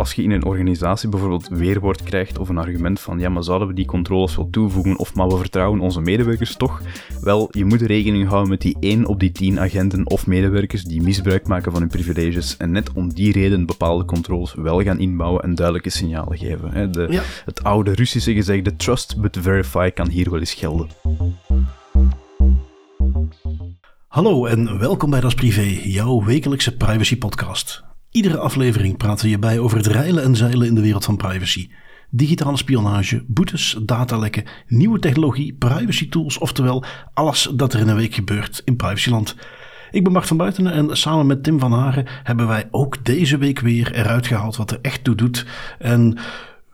als je in een organisatie bijvoorbeeld weerwoord krijgt of een argument van ja, maar zouden we die controles wel toevoegen of maar we vertrouwen onze medewerkers toch? Wel, je moet rekening houden met die 1 op die 10 agenten of medewerkers die misbruik maken van hun privileges en net om die reden bepaalde controles wel gaan inbouwen en duidelijke signalen geven. De, Het oude Russische gezegde trust but verify kan hier wel eens gelden. Hallo en welkom bij Das Privé, jouw wekelijkse privacy podcast. Iedere aflevering praten we hierbij over het reilen en zeilen in de wereld van privacy. Digitale spionage, boetes, datalekken, nieuwe technologie, privacy tools, oftewel alles dat er in een week gebeurt in privacyland. Ik ben Bart van Buitenen en samen met Tim van Haren hebben wij ook deze week weer eruit gehaald wat er echt toe doet. En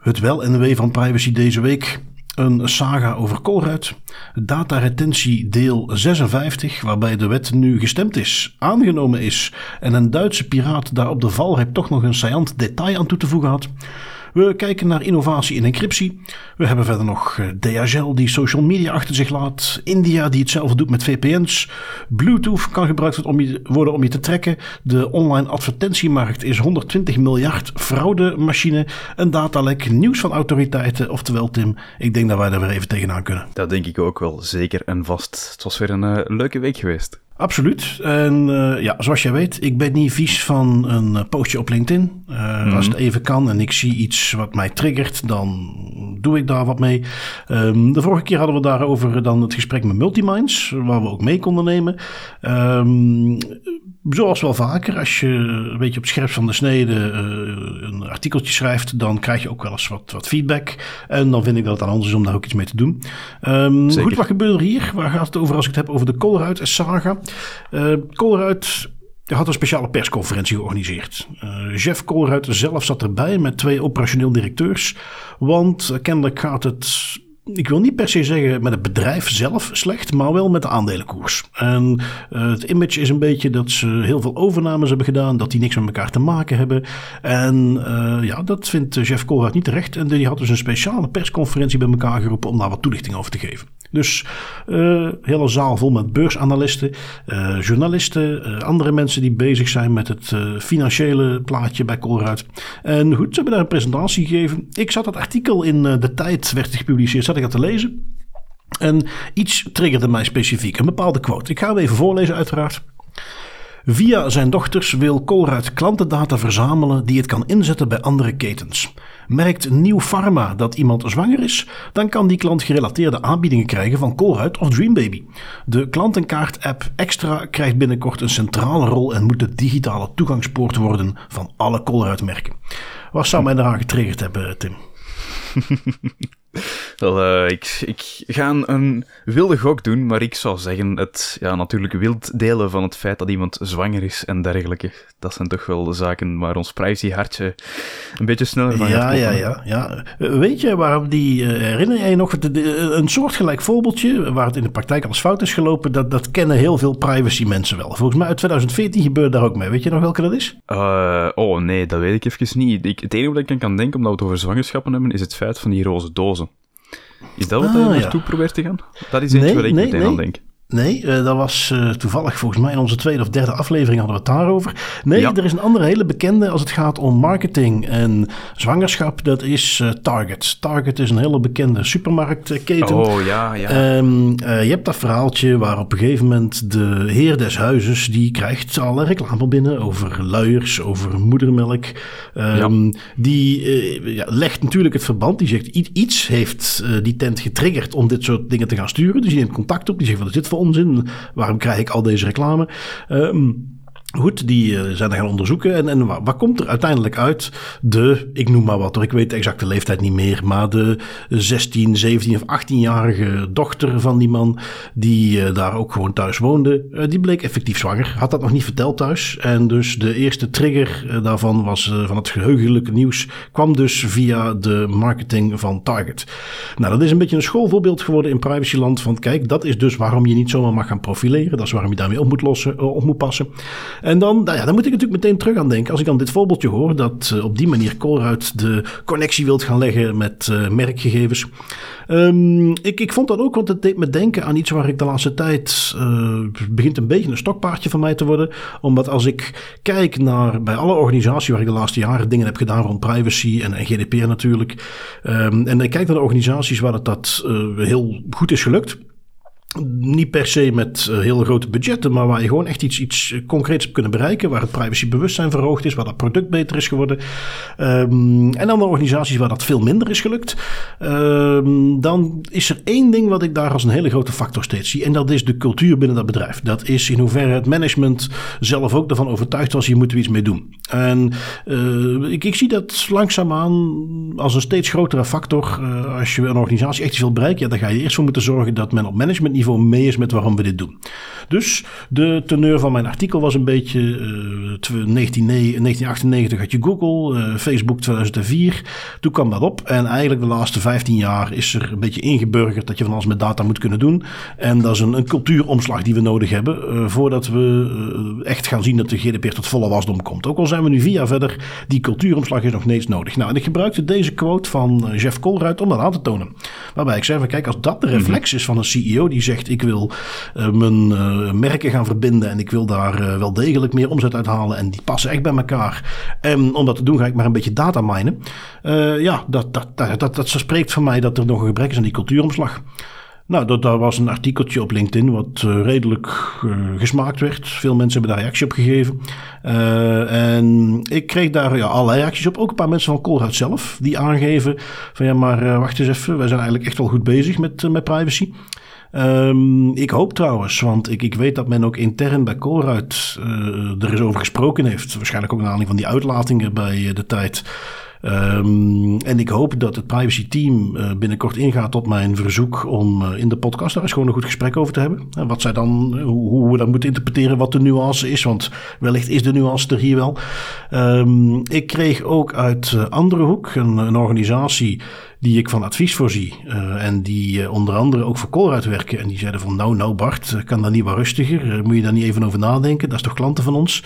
het wel en de van privacy deze week een saga over Colruyt. Dataretentie deel 56, waarbij de wet nu gestemd is, aangenomen is en een Duitse piraat daar op de valreep toch nog een saillant detail aan toe te voegen had. We kijken naar innovatie in encryptie. We hebben verder nog eh, DHL die social media achter zich laat. India die hetzelfde doet met VPN's. Bluetooth kan gebruikt worden om je te trekken. De online advertentiemarkt is 120 miljard fraudemachine. Een datalek, nieuws van autoriteiten. Oftewel Tim, ik denk dat wij er weer even tegenaan kunnen. Dat denk ik ook wel, zeker en vast. Het was weer een uh, leuke week geweest. Absoluut. En uh, ja, zoals jij weet, ik ben niet vies van een eh, postje op LinkedIn. Uh, mm. Als het even kan en ik zie iets wat mij triggert, dan doe ik daar wat mee. Um, de vorige keer hadden we daarover dan het gesprek met Multiminds, waar we ook mee konden nemen. Um, zoals wel vaker, als je een beetje op het scherp van de snede uh, een artikeltje schrijft, dan krijg je ook wel eens wat, wat feedback. En dan vind ik dat het aan ons is om daar ook iets mee te doen. Um, goed, wat gebeurt er hier? Waar gaat het over als ik het heb over de Colruyt-saga? Uh, had een speciale persconferentie georganiseerd. Uh, Jeff Colruyt zelf zat erbij met twee operationeel directeurs. Want kennelijk gaat het ik wil niet per se zeggen met het bedrijf zelf slecht, maar wel met de aandelenkoers. En uh, het image is een beetje dat ze heel veel overnames hebben gedaan, dat die niks met elkaar te maken hebben. En ja, dat vindt Jeff Colruyt niet terecht. En die had dus een speciale persconferentie bij elkaar geroepen om daar wat toelichting over te geven. Dus uh, hele zaal vol met beursanalisten, uh, journalisten, uh, andere mensen die bezig zijn met het financiële plaatje bij Colruyt. En goed, ze hebben daar een presentatie gegeven. Ik zat dat artikel in de tijd, werd gepubliceerd, zat ik aan te lezen. En iets triggerde mij specifiek, een bepaalde quote. Ik ga hem even voorlezen uiteraard. Via zijn dochters wil Colruyt klantendata verzamelen die het kan inzetten bij andere ketens. Merkt Nieuw Pharma dat iemand zwanger is, dan kan die klant gerelateerde aanbiedingen krijgen van Colruyt of Dreambaby. De klantenkaart-app Extra krijgt binnenkort een centrale rol en moet de digitale toegangspoort worden van alle Colruyt-merken. Wat zou mij daaraan getriggerd hebben, Tim? Wel, uh, ik, ik ga een, wilde gok doen, maar ik zou zeggen het ja, natuurlijk wild delen van het feit dat iemand zwanger is en dergelijke. Dat zijn toch wel de zaken waar ons privacyhartje een beetje sneller van ja, gaat Ja, ja, ja. Weet je waarom die, uh, herinner jij je nog, een soortgelijk voorbeeldje waar het in de praktijk alles fout is gelopen, dat, dat kennen heel veel privacy mensen wel. Volgens mij uit 2014 gebeurde daar ook mee. Weet je nog welke dat is? Uh, oh nee, dat weet ik even niet. Ik, het enige wat ik aan kan denken, omdat we het over zwangerschappen hebben, is het feit van die roze dozen. Is dat wat ah, je naartoe ja. probeert te gaan? Dat is eentje nee, waar ik nee, meteen nee. aan denk. Nee, uh, dat was uh, toevallig volgens mij in onze tweede of derde aflevering hadden we het daarover. Nee, ja. er is een andere hele bekende als het gaat om marketing en zwangerschap. Dat is uh, Target. Target is een hele bekende supermarktketen. Oh ja, ja. Um, je hebt dat verhaaltje waar op een gegeven moment de heer des huizes... die krijgt alle reclame binnen over luiers, over moedermelk. Um, ja. Die ja, legt natuurlijk het verband. Die zegt iets heeft die tent getriggerd om dit soort dingen te gaan sturen. Dus die neemt contact op. Die zegt, wat is dit voor onzin? Waarom krijg ik al deze reclame? Um, Goed, die uh, zijn er gaan onderzoeken. En, en komt er uiteindelijk uit? De, ik noem maar wat ik weet de exacte leeftijd niet meer. Maar de 16, 17 of 18-jarige dochter van die man, die uh, daar ook gewoon thuis woonde, uh, die bleek effectief zwanger. Had dat nog niet verteld thuis. En dus de eerste trigger daarvan was van het geheugenlijke nieuws, kwam dus via de marketing van Target. Nou, dat is een beetje een schoolvoorbeeld geworden in privacyland. Van kijk, dat is dus waarom je niet zomaar mag gaan profileren. Dat is waarom je daarmee op moet, lossen, op moet passen. En dan, nou ja, dan moet ik natuurlijk meteen terug aan denken. Als ik dan dit voorbeeldje hoor, dat uh, op die manier Colruyt de connectie wilt gaan leggen met uh, merkgegevens. Um, ik, ik vond dat ook, want het deed me denken aan iets waar ik de laatste tijd. Uh, begint een beetje een stokpaardje van mij te worden. Omdat als ik kijk naar bij alle organisaties waar ik de laatste jaren dingen heb gedaan rond privacy en, en GDPR natuurlijk. Um, en ik kijk naar de organisaties waar het dat heel goed is gelukt. Niet per se met uh, heel grote budgetten, maar waar je gewoon echt iets, iets concreets hebt kunnen bereiken. Waar het privacybewustzijn verhoogd is, waar dat product beter is geworden. Um, en dan de organisaties waar dat veel minder is gelukt. Um, dan is er één ding wat ik daar als een hele grote factor steeds zie. En dat is de cultuur binnen dat bedrijf. Dat is in hoeverre het management zelf ook ervan overtuigd was, hier moeten we iets mee doen. En uh, ik, ik zie dat langzaamaan als een steeds grotere factor. Als je een organisatie echt wil bereiken, ja, dan ga je eerst voor moeten zorgen dat men op managementniveau mee is met waarom we dit doen. Dus de teneur van mijn artikel was een beetje uh, 19, 1998 had je Google, uh, Facebook 2004. Toen kwam dat op en eigenlijk de laatste 15 jaar is er een beetje ingeburgerd dat je van alles met data moet kunnen doen. En dat is een, een cultuuromslag die we nodig hebben uh, voordat we echt gaan zien dat de GDPR tot volle wasdom komt. Ook al zijn we nu vier jaar verder, die cultuuromslag is nog steeds nodig. Nou, en ik gebruikte deze quote van Jeff Colruyt om dat aan te tonen. Waarbij ik zei van kijk, als dat de reflex is van een CEO die zegt ik wil mijn merken gaan verbinden en ik wil daar uh, wel degelijk meer omzet uithalen en die passen echt bij elkaar. En om dat te doen ga ik maar een beetje data minen. ja, dat, dat, dat, dat, spreekt van mij dat er nog een gebrek is aan die cultuuromslag. Nou, dat, dat was een artikeltje op LinkedIn wat redelijk gesmaakt werd. Veel mensen hebben daar reactie op gegeven. En ik kreeg daar ja, allerlei reacties op. Ook een paar mensen van Colruyt zelf. Die aangeven van ja, maar wacht eens even. Wij zijn eigenlijk echt wel goed bezig met, met privacy. Um, ik hoop trouwens, want ik, ik weet dat men ook intern bij Colruyt uh, er eens over gesproken heeft. Waarschijnlijk ook naar aanleiding van die uitlatingen bij de tijd. Um, en ik hoop dat het privacy team uh, binnenkort ingaat op mijn verzoek om uh, in de podcast daar eens gewoon een goed gesprek over te hebben. En wat zij dan, hoe, hoe, we dat moeten interpreteren, wat de nuance is. Want wellicht is de nuance er hier wel. Um, ik kreeg ook uit andere hoek een, een organisatie die ik van advies voorzie. Uh, en die onder andere ook voor Colruyt werken. En die zeiden van nou, nou Bart, kan dat niet wat rustiger? moet je daar niet even over nadenken? Dat is toch klanten van ons?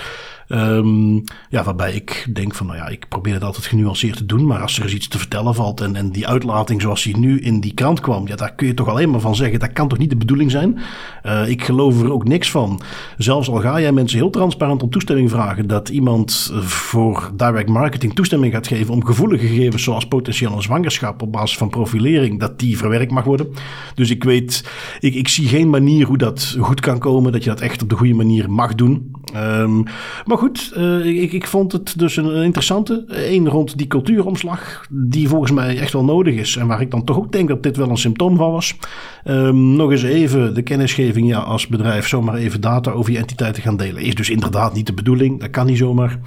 Um, ja, waarbij ik denk van, nou ja, ik probeer het altijd genuanceerd te doen. Maar als er eens iets te vertellen valt en, en die uitlating zoals die nu in die krant kwam. Ja, daar kun je toch alleen maar van zeggen, dat kan toch niet de bedoeling zijn? Uh, ik geloof er ook niks van. Zelfs al ga jij mensen heel transparant om toestemming vragen. Dat iemand voor direct marketing toestemming gaat geven om gevoelige gegevens zoals potentiële zwangerschap op basis van profilering, dat die verwerkt mag worden. Dus ik weet, ik, ik zie geen manier hoe dat goed kan komen, dat je dat echt op de goede manier mag doen. Um, maar goed, uh, ik, ik vond het dus een, interessante. Eén rond die cultuuromslag, die volgens mij echt wel nodig is. En waar ik dan toch ook denk dat dit wel een symptoom van was. Um, nog eens even de kennisgeving, ja, als bedrijf zomaar even data over je entiteiten gaan delen. Is dus inderdaad niet de bedoeling, dat kan niet zomaar.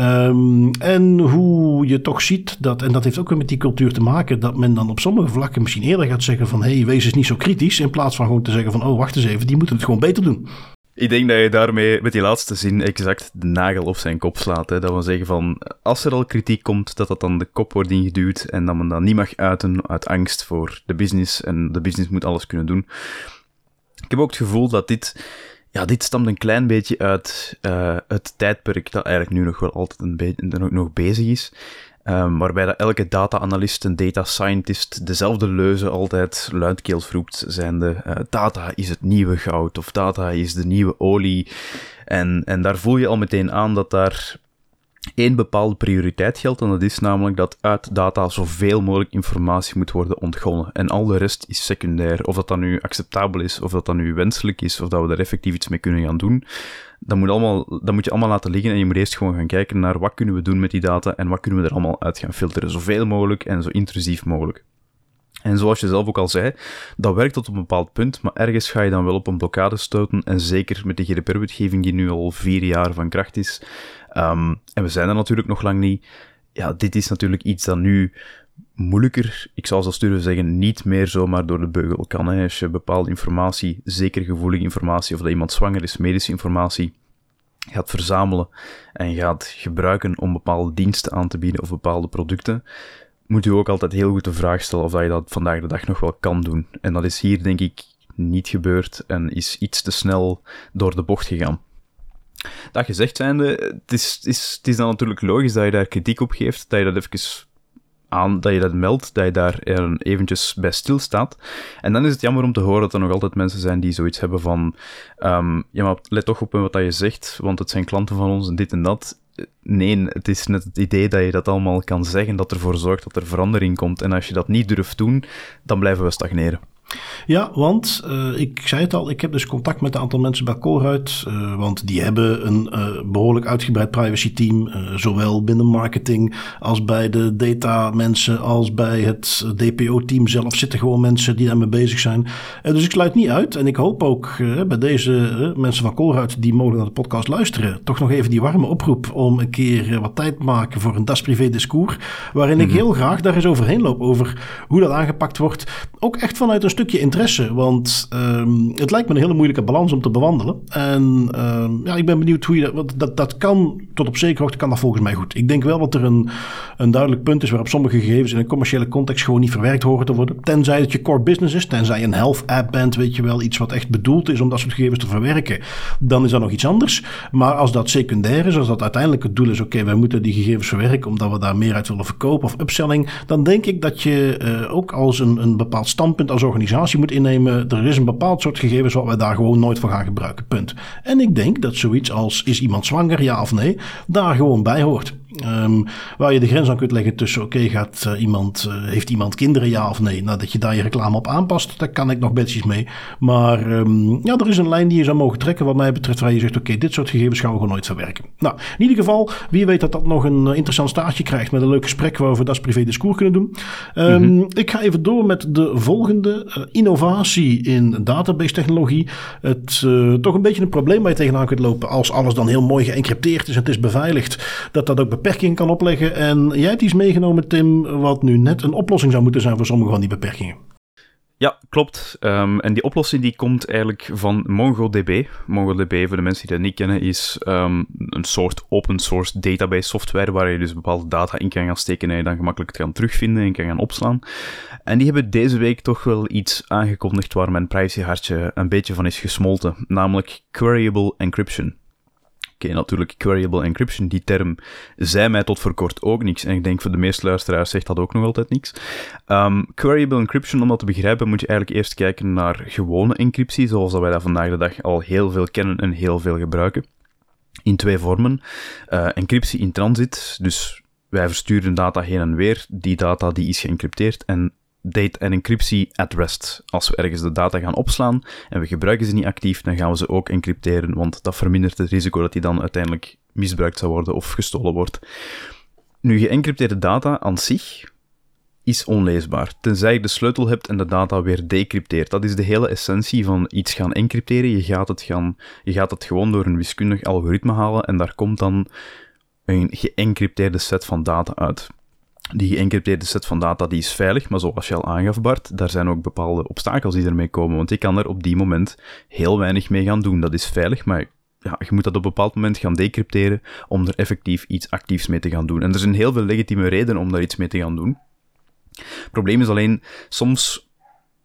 Um, en hoe je toch ziet dat, en dat heeft ook weer met die cultuur te maken, dat men dan op sommige vlakken misschien eerder gaat zeggen van hé, hey, wees eens niet zo kritisch. In plaats van gewoon te zeggen van oh, wacht eens even, die moeten het gewoon beter doen. Ik denk dat je daarmee met die laatste zin exact de nagel op zijn kop slaat. Hè. Dat we zeggen van, als er al kritiek komt, dat dat dan de kop wordt ingeduwd en dat men dat niet mag uiten uit angst voor de business en de business moet alles kunnen doen. Ik heb ook het gevoel dat dit, ja, dit stamt een klein beetje uit uh, het tijdperk dat eigenlijk nu nog wel altijd een beetje nog bezig is. Um, waarbij dat elke data-analyst en data scientist dezelfde leuze altijd luidkeels roept, zijnde uh, data is het nieuwe goud of data is de nieuwe olie. En, en daar voel je al meteen aan dat daar één bepaalde prioriteit geldt, en dat is namelijk dat uit data zoveel mogelijk informatie moet worden ontgonnen. En al de rest is secundair. Of dat dan nu acceptabel is, of dat dan nu wenselijk is, of dat we er effectief iets mee kunnen gaan doen. Dat moet, allemaal, dat moet je allemaal laten liggen en je moet eerst gewoon gaan kijken naar wat kunnen we doen met die data en wat kunnen we er allemaal uit gaan filteren. Zoveel mogelijk en zo intrusief mogelijk. En zoals je zelf ook al zei, dat werkt tot een bepaald punt, maar ergens ga je dan wel op een blokkade stoten. En zeker met de GDPR-wetgeving die nu al vier jaar van kracht is. Um, en we zijn er natuurlijk nog lang niet. Ja, dit is natuurlijk iets dat nu moeilijker, ik zou zelfs durven zeggen, niet meer zomaar door de beugel kan. Hè. Als je bepaalde informatie, zeker gevoelige informatie, of dat iemand zwanger is, medische informatie, gaat verzamelen en gaat gebruiken om bepaalde diensten aan te bieden of bepaalde producten, moet u ook altijd heel goed de vraag stellen of dat je dat vandaag de dag nog wel kan doen. En dat is hier denk ik niet gebeurd en is iets te snel door de bocht gegaan. Dat gezegd zijnde, het is, is, het is dan natuurlijk logisch dat je daar kritiek op geeft, dat je dat even aan dat je dat meldt, dat je daar eventjes bij stilstaat. En dan is het jammer om te horen dat er nog altijd mensen zijn die zoiets hebben van, um, ja, maar let toch op wat je zegt, want het zijn klanten van ons en dit en dat. Nee, het is net het idee dat je dat allemaal kan zeggen, dat ervoor zorgt dat er verandering komt. En als je dat niet durft doen, dan blijven we stagneren. Ja, want uh, ik zei het al, ik heb dus contact met een aantal mensen bij Colruyt. Uh, want die hebben een uh, behoorlijk uitgebreid privacy team. zowel binnen marketing als bij de data mensen, als bij het DPO-team zelf zitten gewoon mensen die daarmee bezig zijn. dus ik sluit niet uit. En ik hoop ook bij deze mensen van Colruyt die mogelijk naar de podcast luisteren, toch nog even die warme oproep om een keer wat tijd te maken voor een Das Privé discours. Waarin ik mhm. heel graag daar eens overheen loop over hoe dat aangepakt wordt. Ook echt vanuit een stukje interesse. Want um, het lijkt me een hele moeilijke balans om te bewandelen. En um, ja, ik ben benieuwd hoe je dat, dat... Dat kan tot op zekere hoogte kan dat volgens mij goed. Ik denk wel dat er een, een duidelijk punt is waarop sommige gegevens in een commerciële context gewoon niet verwerkt horen te worden. Tenzij het je core business is, tenzij een health app bent, weet je wel, iets wat echt bedoeld is om dat soort gegevens te verwerken. Dan is dat nog iets anders. Maar als dat secundair is, als dat uiteindelijk het doel is, oké, wij moeten die gegevens verwerken omdat we daar meer uit willen verkopen of upselling, dan denk ik dat je uh, ook als een, een bepaald standpunt als organisatie organisatie moet innemen. Er is een bepaald soort gegevens wat wij daar gewoon nooit voor gaan gebruiken. Punt. En ik denk dat zoiets als is iemand zwanger, ja of nee, daar gewoon bij hoort. Um, waar je de grens aan kunt leggen tussen, oké, gaat uh, iemand, uh, heeft iemand kinderen, ja of nee? Nou, dat je daar je reclame op aanpast, daar kan ik nog betjes mee. Maar um, ja, er is een lijn die je zou mogen trekken, wat mij betreft, waar je zegt, oké, dit soort gegevens gaan we gewoon nooit verwerken. Nou, in ieder geval, wie weet dat dat nog een uh, interessant staartje krijgt met een leuk gesprek waar we dat privé discours kunnen doen. Um, mm -hmm. Ik ga even door met de volgende innovatie in database technologie. Het toch een beetje een probleem waar je tegenaan kunt lopen als alles dan heel mooi geëncrypteerd is en het is beveiligd, dat dat ook beperking kan opleggen. En jij hebt iets meegenomen, Tim, wat nu net een oplossing zou moeten zijn voor sommige van die beperkingen. Ja, klopt. Um, en die oplossing die komt eigenlijk van MongoDB. MongoDB, voor de mensen die dat niet kennen, is um, een soort open source database software waar je dus bepaalde data in kan gaan steken en je dan gemakkelijk kan terugvinden en kan gaan opslaan. En die hebben deze week toch wel iets aangekondigd waar mijn privacyhartje een beetje van is gesmolten, namelijk Queryable Encryption okay, natuurlijk queryable encryption, die term zei mij tot voor kort ook niks. En ik denk voor de meeste luisteraars zegt dat ook nog altijd niks. Um, queryable encryption, om dat te begrijpen, moet je eigenlijk eerst kijken naar gewone encryptie, zoals dat wij dat vandaag de dag al heel veel kennen en heel veel gebruiken. In twee vormen. Uh, encryptie in transit, dus wij versturen data heen en weer. Die data die is geëncrypteerd en date en encryptie at rest. Als we ergens de data gaan opslaan en we gebruiken ze niet actief, dan gaan we ze ook encrypteren, want dat vermindert het risico dat die dan uiteindelijk misbruikt zou worden of gestolen wordt. Nu, geëncrypteerde data aan zich is onleesbaar, tenzij je de sleutel hebt en de data weer decrypteert. Dat is de hele essentie van iets gaan encrypteren. Je gaat het, gaan, je gaat het gewoon door een wiskundig algoritme halen en daar komt dan een geëncrypteerde set van data uit. Die geëncrypteerde set van data die is veilig, maar zoals je al aangaf Bart, daar zijn ook bepaalde obstakels die ermee komen, want je kan er op die moment heel weinig mee gaan doen. Dat is veilig, maar ja, je moet dat op een bepaald moment gaan decrypteren om er effectief iets actiefs mee te gaan doen. En er zijn heel veel legitieme redenen om daar iets mee te gaan doen. Het probleem is alleen, soms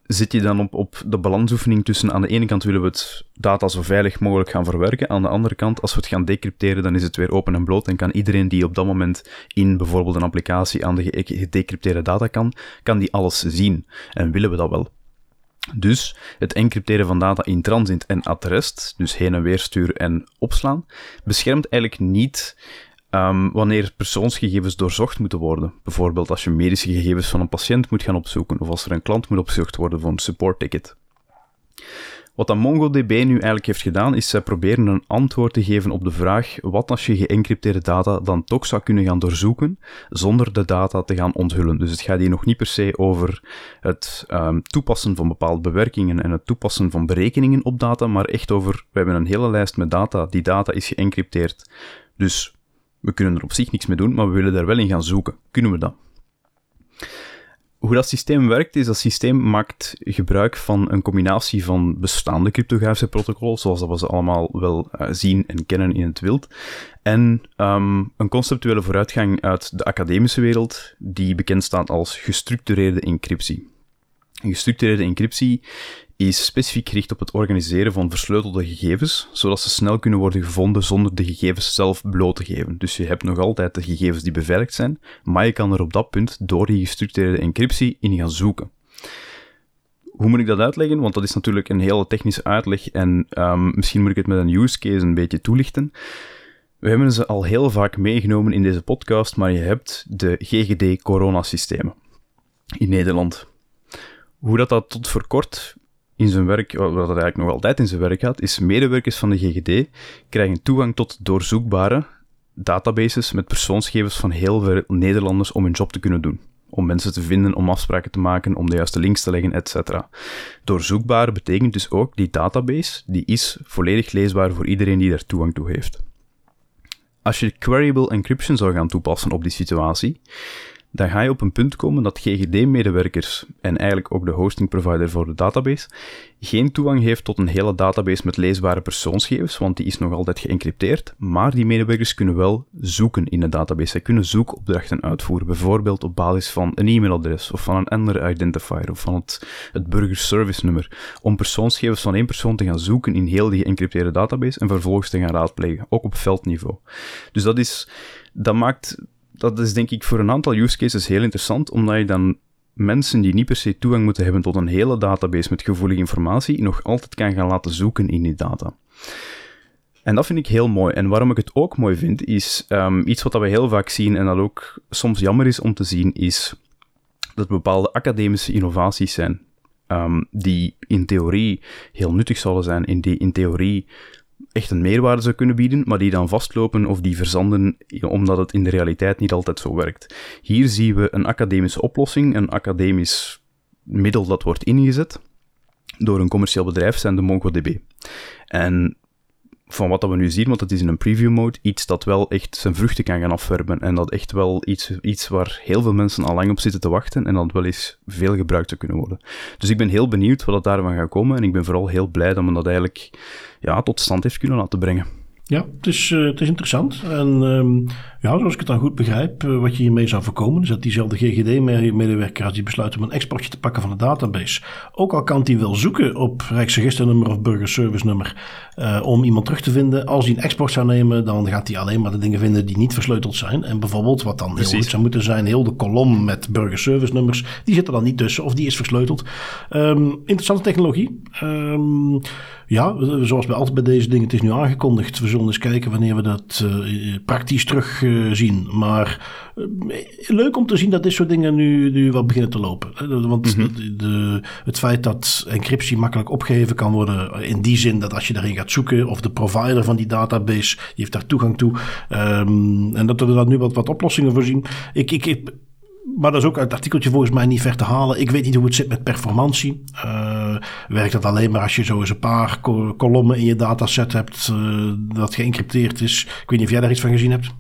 zit je dan op, op de balansoefening tussen aan de ene kant willen we het data zo veilig mogelijk gaan verwerken, aan de andere kant, als we het gaan decrypteren, dan is het weer open en bloot en kan iedereen die op dat moment in bijvoorbeeld een applicatie aan de gedecrypteerde data kan, kan die alles zien. En willen we dat wel? Dus het encrypteren van data in transit en at rest, dus heen en weer sturen en opslaan, beschermt eigenlijk niet Um, wanneer persoonsgegevens doorzocht moeten worden. Bijvoorbeeld als je medische gegevens van een patiënt moet gaan opzoeken, of als er een klant moet opgezocht worden voor een support ticket. Wat dan MongoDB nu eigenlijk heeft gedaan, is zij proberen een antwoord te geven op de vraag wat als je geëncrypteerde data dan toch zou kunnen gaan doorzoeken, zonder de data te gaan onthullen. Dus het gaat hier nog niet per se over het um, toepassen van bepaalde bewerkingen en het toepassen van berekeningen op data, maar echt over, we hebben een hele lijst met data, die data is geëncrypteerd. Dus we kunnen er op zich niks mee doen, maar we willen daar wel in gaan zoeken. Kunnen we dat? Hoe dat systeem werkt, is dat systeem maakt gebruik van een combinatie van bestaande cryptografische protocollen, zoals dat we ze allemaal wel uh, zien en kennen in het wild, en um, een conceptuele vooruitgang uit de academische wereld, die bekend staat als gestructureerde encryptie. Gestructureerde encryptie is specifiek gericht op het organiseren van versleutelde gegevens, zodat ze snel kunnen worden gevonden zonder de gegevens zelf bloot te geven. Dus je hebt nog altijd de gegevens die beveiligd zijn, maar je kan er op dat punt door die gestructureerde encryptie in gaan zoeken. Hoe moet ik dat uitleggen? Want dat is natuurlijk een hele technische uitleg en um, misschien moet ik het met een use case een beetje toelichten. We hebben ze al heel vaak meegenomen in deze podcast, maar je hebt de GGD-coronasystemen in Nederland. Hoe dat, dat tot voor kort in zijn werk, wat dat eigenlijk nog altijd in zijn werk gaat, is medewerkers van de GGD krijgen toegang tot doorzoekbare databases met persoonsgegevens van heel veel Nederlanders om hun job te kunnen doen. Om mensen te vinden, om afspraken te maken, om de juiste links te leggen, etc. Doorzoekbare betekent dus ook, die database, die is volledig leesbaar voor iedereen die daar toegang toe heeft. Als je queryable encryption zou gaan toepassen op die situatie, dan ga je op een punt komen dat GGD-medewerkers en eigenlijk ook de hosting provider voor de database geen toegang heeft tot een hele database met leesbare persoonsgegevens, want die is nog altijd geëncrypteerd, maar die medewerkers kunnen wel zoeken in de database. Zij kunnen zoekopdrachten uitvoeren, bijvoorbeeld op basis van een e-mailadres of van een andere identifier of van het, het burgerservice nummer, om persoonsgegevens van één persoon te gaan zoeken in heel die geëncrypteerde database en vervolgens te gaan raadplegen, ook op veldniveau. Dus dat is, dat maakt dat is denk ik voor een aantal use cases heel interessant, omdat je dan mensen die niet per se toegang moeten hebben tot een hele database met gevoelige informatie, nog altijd kan gaan laten zoeken in die data. En dat vind ik heel mooi. En waarom ik het ook mooi vind, is um, iets wat we heel vaak zien en dat ook soms jammer is om te zien, is dat bepaalde academische innovaties zijn. Um, die in theorie heel nuttig zullen zijn, in die in theorie echt een meerwaarde zou kunnen bieden, maar die dan vastlopen of die verzanden omdat het in de realiteit niet altijd zo werkt. Hier zien we een academische oplossing, een academisch middel dat wordt ingezet door een commercieel bedrijf, zijn de MongoDB. En van wat dat we nu zien, want het is in een preview mode, iets dat wel echt zijn vruchten kan gaan afwerpen. En dat echt wel iets, iets waar heel veel mensen al lang op zitten te wachten en dat wel eens veel gebruikt te kunnen worden. Dus ik ben heel benieuwd wat er daarvan gaat komen en ik ben vooral heel blij dat men dat eigenlijk ja, tot stand heeft kunnen laten brengen. Ja, het is, uh, het is interessant. En um, ja, zoals ik het dan goed begrijp, uh, wat je hiermee zou voorkomen, is dat diezelfde GGD-medewerker, als die besluit om een exportje te pakken van de database, ook al kan die wel zoeken op Rijksregisternummer of burgerservice nummer uh, om iemand terug te vinden, als hij een export zou nemen, dan gaat hij alleen maar de dingen vinden die niet versleuteld zijn. En bijvoorbeeld, wat dan Precies. heel goed zou moeten zijn, heel de kolom met burgerservice nummers, die zit er dan niet tussen of die is versleuteld. Um, interessante technologie. Um, ja, zoals bij altijd bij deze dingen, het is nu aangekondigd. We zullen eens kijken wanneer we dat uh, praktisch terug uh, zien. Maar uh, leuk om te zien dat dit soort dingen nu, nu wat beginnen te lopen. Want mm -hmm. de, het feit dat encryptie makkelijk opgegeven kan worden, in die zin dat als je daarin gaat zoeken, of de provider van die database, die heeft daar toegang toe. Um, en dat we daar nu wat, wat oplossingen voor zien. Ik, ik, ik maar dat is ook uit het artikeltje volgens mij niet ver te halen. Ik weet niet hoe het zit met performantie. Uh, werkt dat alleen maar als je zo eens een paar kolommen in je dataset hebt uh, dat geëncrypteerd is? Ik weet niet of jij daar iets van gezien hebt.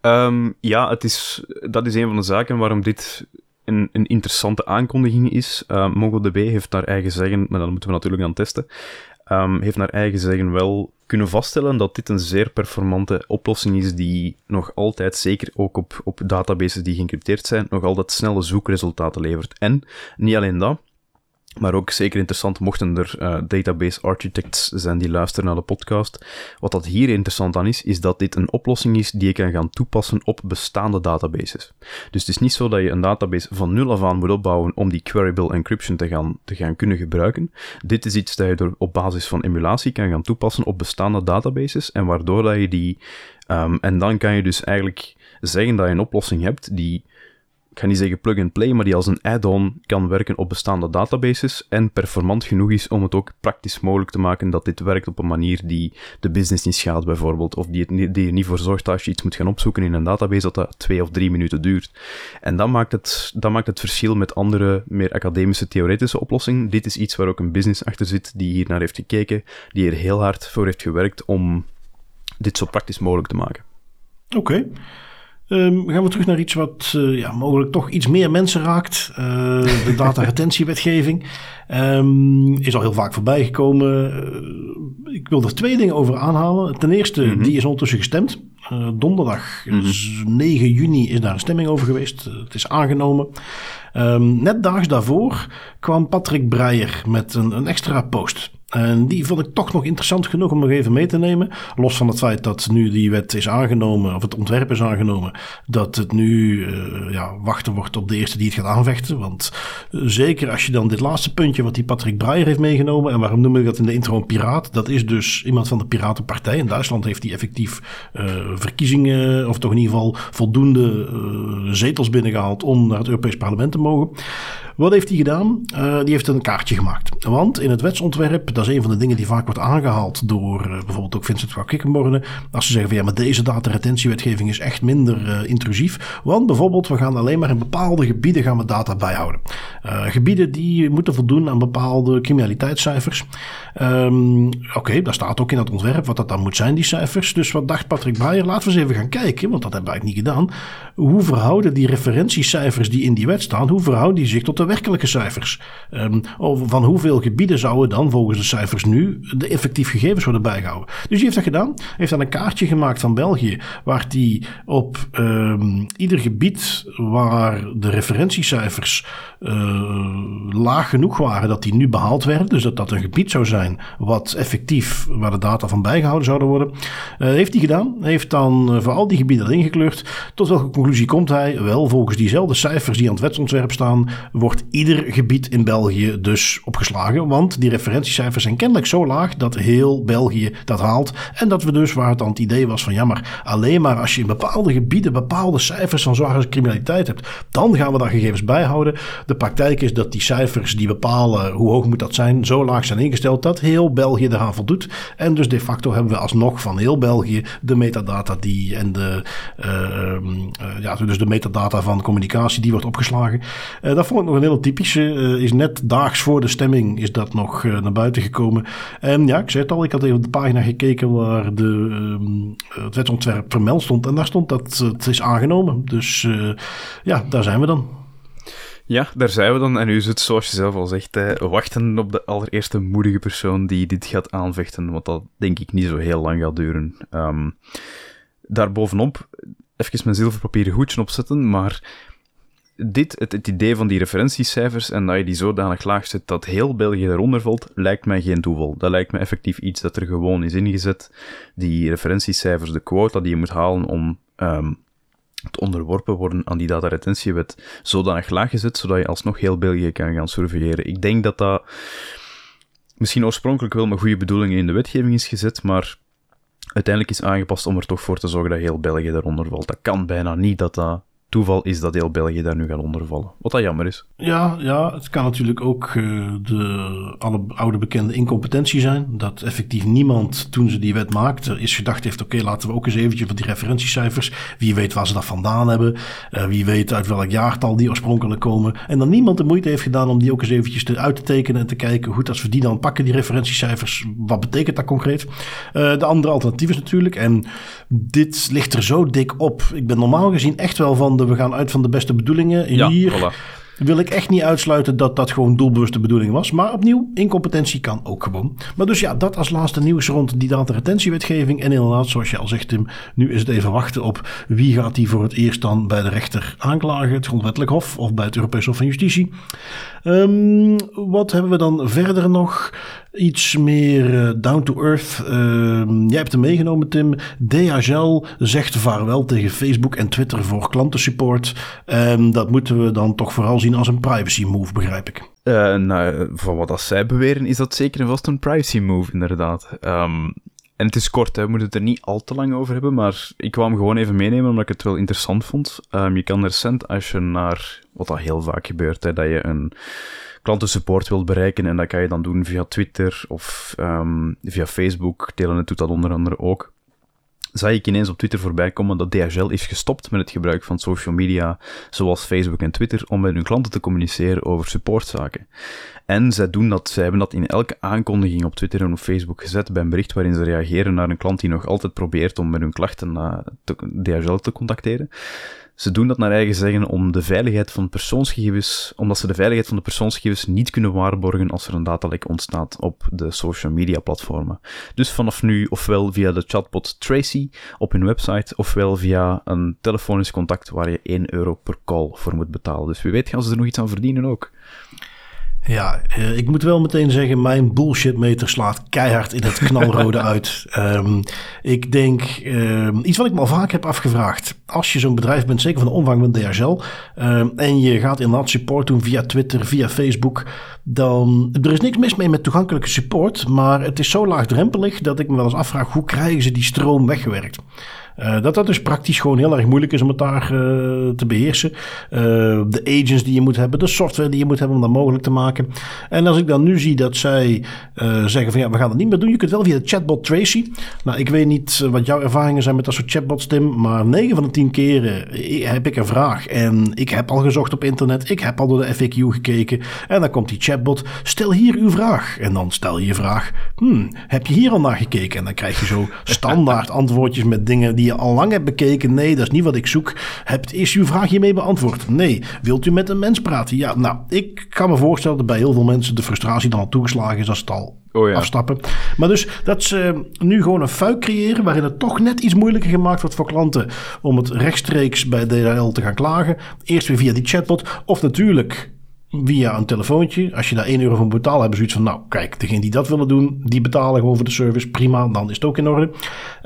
Um, ja, het is, dat is een van de zaken waarom dit een, een interessante aankondiging is. Uh, MongoDB heeft naar eigen zeggen, maar dat moeten we natuurlijk aan testen, um, heeft naar eigen zeggen wel kunnen vaststellen dat dit een zeer performante oplossing is die nog altijd, zeker ook op, op databases die geëncrypteerd zijn, nog altijd snelle zoekresultaten levert. En niet alleen dat, maar ook zeker interessant mochten er uh, database architects zijn die luisteren naar de podcast. Wat dat hier interessant aan is, is dat dit een oplossing is die je kan gaan toepassen op bestaande databases. Dus het is niet zo dat je een database van nul af aan moet opbouwen om die queryable encryption te gaan, te gaan kunnen gebruiken. Dit is iets dat je op basis van emulatie kan gaan toepassen op bestaande databases en waardoor dat je die... Um, en dan kan je dus eigenlijk zeggen dat je een oplossing hebt die ik ga niet zeggen plug-and-play, maar die als een add-on kan werken op bestaande databases en performant genoeg is om het ook praktisch mogelijk te maken dat dit werkt op een manier die de business niet schaadt bijvoorbeeld, of die, het, die er niet voor zorgt dat als je iets moet gaan opzoeken in een database dat dat twee of drie minuten duurt. En dat maakt het, dat maakt het verschil met andere, meer academische, theoretische oplossingen. Dit is iets waar ook een business achter zit, die hier naar heeft gekeken, die er heel hard voor heeft gewerkt om dit zo praktisch mogelijk te maken. Oké. Um, gaan we terug naar iets wat uh, ja, mogelijk toch iets meer mensen raakt. Uh, de dataretentiewetgeving um, is al heel vaak voorbij gekomen. Uh, ik wil er twee dingen over aanhalen. Ten eerste, mm -hmm. die is ondertussen gestemd. donderdag, 9 mhm. juni, is daar een stemming over geweest. het is aangenomen. Um, net daags daarvoor kwam Patrick Breyer met een, een extra post. En die vond ik toch nog interessant genoeg om nog even mee te nemen. Los van het feit dat nu die wet is aangenomen, of het ontwerp is aangenomen, dat het nu uh, ja, wachten wordt op de eerste die het gaat aanvechten. Want uh, zeker als je dan dit laatste puntje wat die Patrick Breyer heeft meegenomen, en waarom noem ik dat in de intro een piraat? Dat is dus iemand van de Piratenpartij. In Duitsland heeft hij effectief uh, verkiezingen, of toch in ieder geval voldoende zetels binnengehaald om naar het Europees Parlement te mogen. Wat heeft hij gedaan? die heeft een kaartje gemaakt. Want in het wetsontwerp dat is een van de dingen die vaak wordt aangehaald door uh, bijvoorbeeld ook Vincent van Kikkenborne. Als ze zeggen van ja, maar deze dataretentiewetgeving is echt minder uh, intrusief. Want bijvoorbeeld, we gaan alleen maar in bepaalde gebieden gaan we data bijhouden. Gebieden die moeten voldoen aan bepaalde criminaliteitscijfers. Um, Oké, okay, daar staat ook in het ontwerp wat dat dan moet zijn, die cijfers. Dus wat dacht Patrick Breyer? Laten we eens even gaan kijken, want dat hebben we eigenlijk niet gedaan. Hoe verhouden die referentiecijfers die in die wet staan, hoe verhouden die zich tot de werkelijke cijfers? Um, van hoeveel gebieden zouden dan volgens de cijfers nu de effectief gegevens worden bijgehouden. Dus die heeft dat gedaan. Heeft dan een kaartje gemaakt van België, waar die op um, ieder gebied waar de referentiecijfers laag genoeg waren, dat die nu behaald werden. Dus dat dat een gebied zou zijn wat effectief, waar de data van bijgehouden zouden worden. Uh, heeft hij gedaan. Heeft dan uh, voor al die gebieden ingekleurd. Tot welke conclusie komt hij? Wel, volgens diezelfde cijfers die aan het wetsontwerp staan, wordt ieder gebied in België dus opgeslagen. Want die referentiecijfers zijn kennelijk zo laag dat heel België dat haalt. En dat we dus, waar het dan het idee was van ja, maar alleen maar als je in bepaalde gebieden bepaalde cijfers van zware criminaliteit hebt, dan gaan we daar gegevens bijhouden. De praktijk is dat die cijfers die bepalen hoe hoog moet dat zijn, zo laag zijn ingesteld dat heel België eraan voldoet. En dus de facto hebben we alsnog van heel België de metadata die en de, uh, ja, dus de metadata van communicatie die wordt opgeslagen. Uh, dat vond ik nog een hele typische. is net daags voor de stemming is dat nog naar buiten gekomen. En ja, ik zei het al, ik had even op de pagina gekeken waar de, uh, het wetsontwerp vermeld stond. En daar stond dat het is aangenomen. Dus ja, daar zijn we dan. Ja, daar zijn we dan. En is het, zoals je zelf al zegt, wachten op de allereerste moedige persoon die dit gaat aanvechten. Want dat denk ik niet zo heel lang gaat duren. Um, daarbovenop, even mijn zilverpapieren hoedje opzetten, maar dit, het, idee van die referentiecijfers en dat je die zodanig laag zet dat heel België eronder valt, lijkt mij geen toeval. Dat lijkt me effectief iets dat er gewoon is ingezet. Die referentiecijfers, de quota die je moet halen om um, te onderworpen worden aan die dataretentiewet, zodanig laag gezet, zodat je alsnog heel België kan gaan surveilleren. Ik denk dat dat misschien oorspronkelijk wel met goede bedoelingen in de wetgeving is gezet, maar uiteindelijk is aangepast om er toch voor te zorgen dat heel België eronder valt. Dat kan bijna niet dat dat toeval is dat heel België daar nu gaat ondervallen. Wat dat jammer is. Ja, ja het kan natuurlijk ook uh, de alle oude bekende incompetentie zijn. Dat effectief niemand, toen ze die wet maakte, is gedacht heeft... oké, laten we ook eens eventjes van die referentiecijfers... wie weet waar ze dat vandaan hebben... Uh, wie weet uit welk jaartal die oorspronkelijk komen... en dan niemand de moeite heeft gedaan om die ook eens eventjes te, uit te tekenen... en te kijken, goed, als we die dan pakken, die referentiecijfers... wat betekent dat concreet? Uh, de andere alternatief is natuurlijk... en dit ligt er zo dik op. Ik ben normaal gezien echt wel van we gaan uit van de beste bedoelingen. Ja, Hier voilà. wil ik echt niet uitsluiten dat dat gewoon doelbewuste bedoeling was. Maar opnieuw, incompetentie kan ook gewoon. Maar dus ja, dat als laatste nieuws rond die dataretentiewetgeving. En inderdaad, zoals je al zegt Tim, nu is het even wachten op wie gaat die voor het eerst dan bij de rechter aanklagen. Het grondwettelijk hof of bij het Europees Hof van Justitie. Um, wat hebben we dan verder nog? Iets meer uh, down to earth. Uh, jij hebt hem meegenomen, Tim. DHL zegt vaarwel tegen Facebook en Twitter voor klantensupport. Um, dat moeten we dan toch vooral zien als een privacy move, begrijp ik. Uh, nou, van wat als zij beweren, is dat zeker en vast een privacy move, inderdaad. Um, en het is kort, hè. we moeten het er niet al te lang over hebben, maar ik kwam gewoon even meenemen omdat ik het wel interessant vond. Um, je kan recent, als je naar, wat dat heel vaak gebeurt, hè, dat je een klantensupport wilt bereiken en dat kan je dan doen via Twitter of um, via Facebook. Telenet doet dat onder andere ook zag ik ineens op Twitter voorbij komen dat DHL is gestopt met het gebruik van social media zoals Facebook en Twitter om met hun klanten te communiceren over supportzaken. En zij doen dat, zij hebben dat in elke aankondiging op Twitter en op Facebook gezet bij een bericht waarin ze reageren naar een klant die nog altijd probeert om met hun klachten naar DHL te contacteren Ze doen dat naar eigen zeggen om de veiligheid van persoonsgegevens, omdat ze de veiligheid van de persoonsgegevens niet kunnen waarborgen als er een datalek ontstaat op de social media platformen. Dus vanaf nu ofwel via de chatbot Tracy op hun website, ofwel via een telefonisch contact waar je 1 euro per call voor moet betalen. Dus wie weet gaan ze er nog iets aan verdienen ook. Ja, eh, ik moet wel meteen zeggen, mijn bullshitmeter slaat keihard in het knalrode uit. Um, ik denk, um, iets wat ik me al vaak heb afgevraagd. Als je zo'n bedrijf bent, zeker van de omvang van DHL, um, en je gaat inderdaad support doen via Twitter, via Facebook, dan, er is niks mis mee met toegankelijke support, maar het is zo laagdrempelig dat ik me wel eens afvraag, hoe krijgen ze die stroom weggewerkt? Uh, dat dat dus praktisch gewoon heel erg moeilijk is om het daar uh, te beheersen. Uh, de agents die je moet hebben, de software die je moet hebben om dat mogelijk te maken. En als ik dan nu zie dat zij zeggen van ja, we gaan het niet meer doen. Je kunt wel via de chatbot Tracy. Nou, ik weet niet wat jouw ervaringen zijn met dat soort chatbots, Tim. Maar 9 van de 10 keren heb ik een vraag. En ik heb al gezocht op internet. Ik heb al door de FAQ gekeken. En dan komt die chatbot. Stel hier uw vraag. En dan stel je je vraag. Hmm, heb je hier al naar gekeken? En dan krijg je zo standaard antwoordjes met dingen die je al lang hebt bekeken? Nee, dat is niet wat ik zoek. Hebt, is uw vraag hiermee beantwoord? Nee. Wilt u met een mens praten? Ja, nou, ik kan me voorstellen dat bij heel veel mensen de frustratie dan al toegeslagen is als het al oh ja. afstappen. Maar dus dat ze nu gewoon een fuik creëren waarin het toch net iets moeilijker gemaakt wordt voor klanten om het rechtstreeks bij DHL te gaan klagen. Eerst weer via die chatbot of natuurlijk via een telefoontje. Als je daar 1 euro voor betaalt, hebben ze zoiets van... nou, kijk, degene die dat willen doen, die betalen gewoon voor de service. Prima, dan is het ook in orde.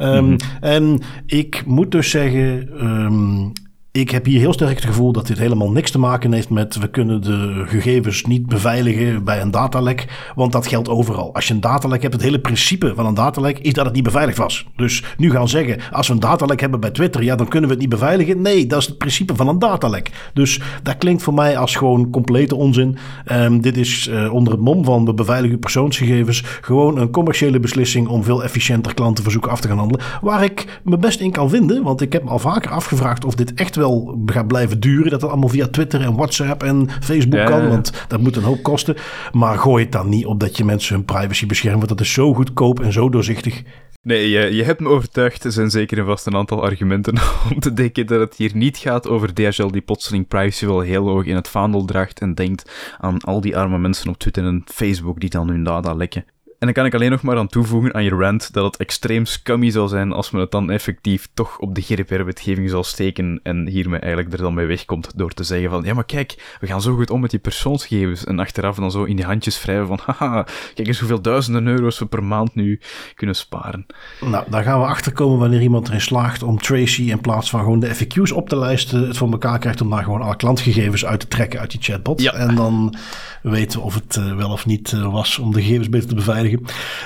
Um, En ik moet dus zeggen... Um, ik heb hier heel sterk het gevoel dat dit helemaal niks te maken heeft met we kunnen de gegevens niet beveiligen bij een datalek, want dat geldt overal. Als je een datalek hebt, het hele principe van een datalek is dat het niet beveiligd was. Dus nu gaan zeggen, als we een datalek hebben bij Twitter, ja, dan kunnen we het niet beveiligen. Nee, dat is het principe van een datalek. Dus dat klinkt voor mij als gewoon complete onzin. Um, dit is uh, onder het mom van we beveiligen persoonsgegevens gewoon een commerciële beslissing om veel efficiënter klantenverzoeken af te gaan handelen. Waar ik me best in kan vinden, want ik heb me al vaker afgevraagd of dit echt wel gaat blijven duren. Dat het allemaal via Twitter en WhatsApp en Facebook kan. Want dat moet een hoop kosten. Maar gooi het dan niet op dat je mensen hun privacy beschermt. Want dat is zo goedkoop en zo doorzichtig. Nee, je, je hebt me overtuigd. Er zijn zeker en vast een aantal argumenten om te denken dat het hier niet gaat over DHL die plotseling privacy wel heel hoog in het vaandel draagt en denkt aan al die arme mensen op Twitter en Facebook die dan hun data lekken. En dan kan ik alleen nog maar aan toevoegen aan je rant dat het extreem scummy zou zijn als men het dan effectief toch op de GDPR-wetgeving zal steken en hiermee eigenlijk er dan mee wegkomt door te zeggen van ja, maar kijk, we gaan zo goed om met die persoonsgegevens en achteraf dan zo in die handjes wrijven van haha, kijk eens hoeveel duizenden euro's we per maand nu kunnen sparen. Nou, daar gaan we achterkomen wanneer iemand erin slaagt om Tracy in plaats van gewoon de FAQ's op te lijsten, het voor elkaar krijgt om daar gewoon alle klantgegevens uit te trekken uit die chatbot. Ja. En dan weten we of het uh, wel of niet uh, was om de gegevens beter te beveiligen.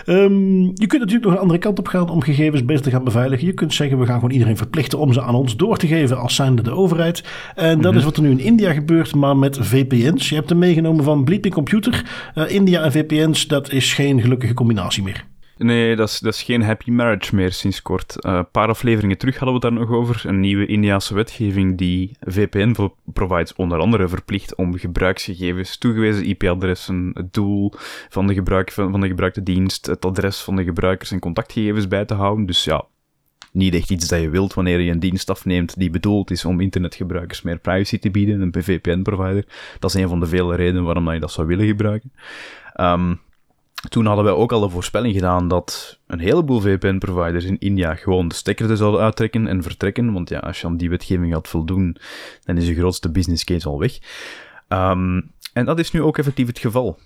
Um, je kunt natuurlijk nog een andere kant op gaan om gegevens beter te gaan beveiligen. Je kunt zeggen, we gaan gewoon iedereen verplichten om ze aan ons door te geven als zijnde de overheid. En dat mhm. is wat er nu in India gebeurt, maar met VPN's. Je hebt hem meegenomen van Bleeping Computer. Uh, India en VPN's, dat is geen gelukkige combinatie meer. Nee, dat is, dat is geen happy marriage meer sinds kort. Uh, een paar afleveringen terug hadden we daar nog over. Een nieuwe Indiaanse wetgeving die VPN-providers onder andere verplicht om gebruiksgegevens, toegewezen IP-adressen, het doel van de, gebruik, van, van de gebruikte dienst, het adres van de gebruikers en contactgegevens bij te houden. Dus ja, niet echt iets dat je wilt wanneer je een dienst afneemt die bedoeld is om internetgebruikers meer privacy te bieden, een VPN-provider. Dat is een van de vele redenen waarom je dat zou willen gebruiken. Um, toen hadden wij ook al de voorspelling gedaan dat een heleboel VPN-providers in India gewoon de stekker er zouden uittrekken en vertrekken. Want ja, als je aan die wetgeving gaat voldoen, dan is je grootste business case al weg. Um, en dat is nu ook effectief het geval.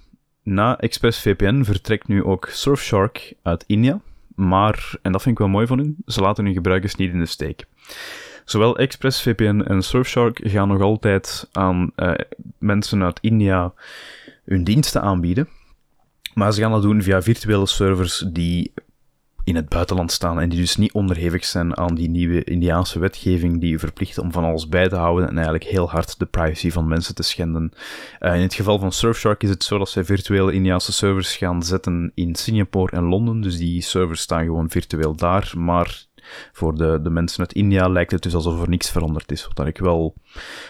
Na ExpressVPN vertrekt nu ook Surfshark uit India. Maar, en dat vind ik wel mooi van hun, ze laten hun gebruikers niet in de steek. Zowel ExpressVPN en Surfshark gaan nog altijd aan uh, mensen uit India hun diensten aanbieden. Maar ze gaan dat doen via virtuele servers die in het buitenland staan en die dus niet onderhevig zijn aan die nieuwe Indiaanse wetgeving die u verplicht om van alles bij te houden en eigenlijk heel hard de privacy van mensen te schenden. Uh, in het geval van Surfshark is het zo dat zij virtuele Indiaanse servers gaan zetten in Singapore en Londen, dus die servers staan gewoon virtueel daar, maar voor de, de mensen uit India lijkt het dus alsof er niks veranderd is. Wat ik wel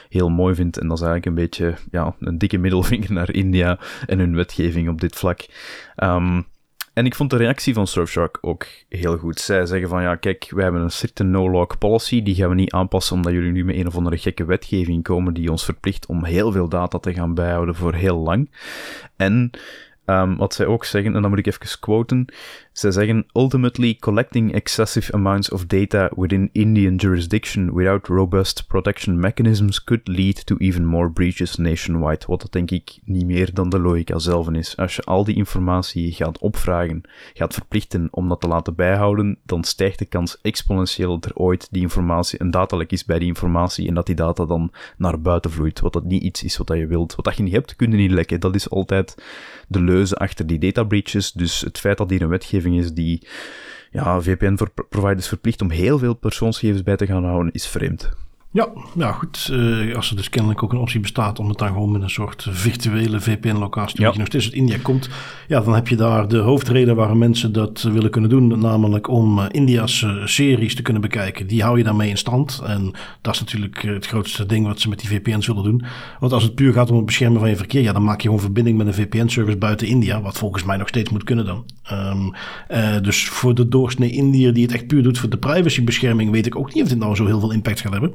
heel mooi vind. En dat is eigenlijk een beetje ja, een dikke middelvinger naar India en hun wetgeving op dit vlak. Um, en ik vond de reactie van Surfshark ook heel goed. Zij zeggen van ja, kijk, wij hebben een strikte no-log policy, die gaan we niet aanpassen omdat jullie nu met een of andere gekke wetgeving komen die ons verplicht om heel veel data te gaan bijhouden voor heel lang. En um, wat zij ook zeggen, en dan moet ik even quoten, zij zeggen, ultimately collecting excessive amounts of data within Indian jurisdiction without robust protection mechanisms could lead to even more breaches nationwide. Wat dat denk ik niet meer dan de logica zelf is. Als je al die informatie gaat opvragen, gaat verplichten om dat te laten bijhouden, dan stijgt de kans exponentieel dat er ooit die informatie, een datalek is bij die informatie en dat die data dan naar buiten vloeit. Wat dat niet iets is wat je wilt. Wat dat je niet hebt, kun je niet lekken. Dat is altijd de leuze achter die data breaches. Dus het feit dat hier een wetgeving is die ja, VPN-providers verplicht om heel veel persoonsgegevens bij te gaan houden, is vreemd. Ja, ja goed. Uh, als er dus kennelijk ook een optie bestaat om het dan gewoon met een soort virtuele VPN-locatie te ja. nog steeds uit India komt, ja, dan heb je daar de hoofdreden waarom mensen dat willen kunnen doen, namelijk om uh, India's uh, series te kunnen bekijken. Die hou je daarmee in stand. En dat is natuurlijk het grootste ding wat ze met die VPN's willen doen. Want als het puur gaat om het beschermen van je verkeer, ja, dan maak je gewoon verbinding met een VPN-service buiten India, wat volgens mij nog steeds moet kunnen dan. Um, dus voor de doorsnee Indiër die het echt puur doet voor de privacybescherming, weet ik ook niet of dit nou zo heel veel impact gaat hebben.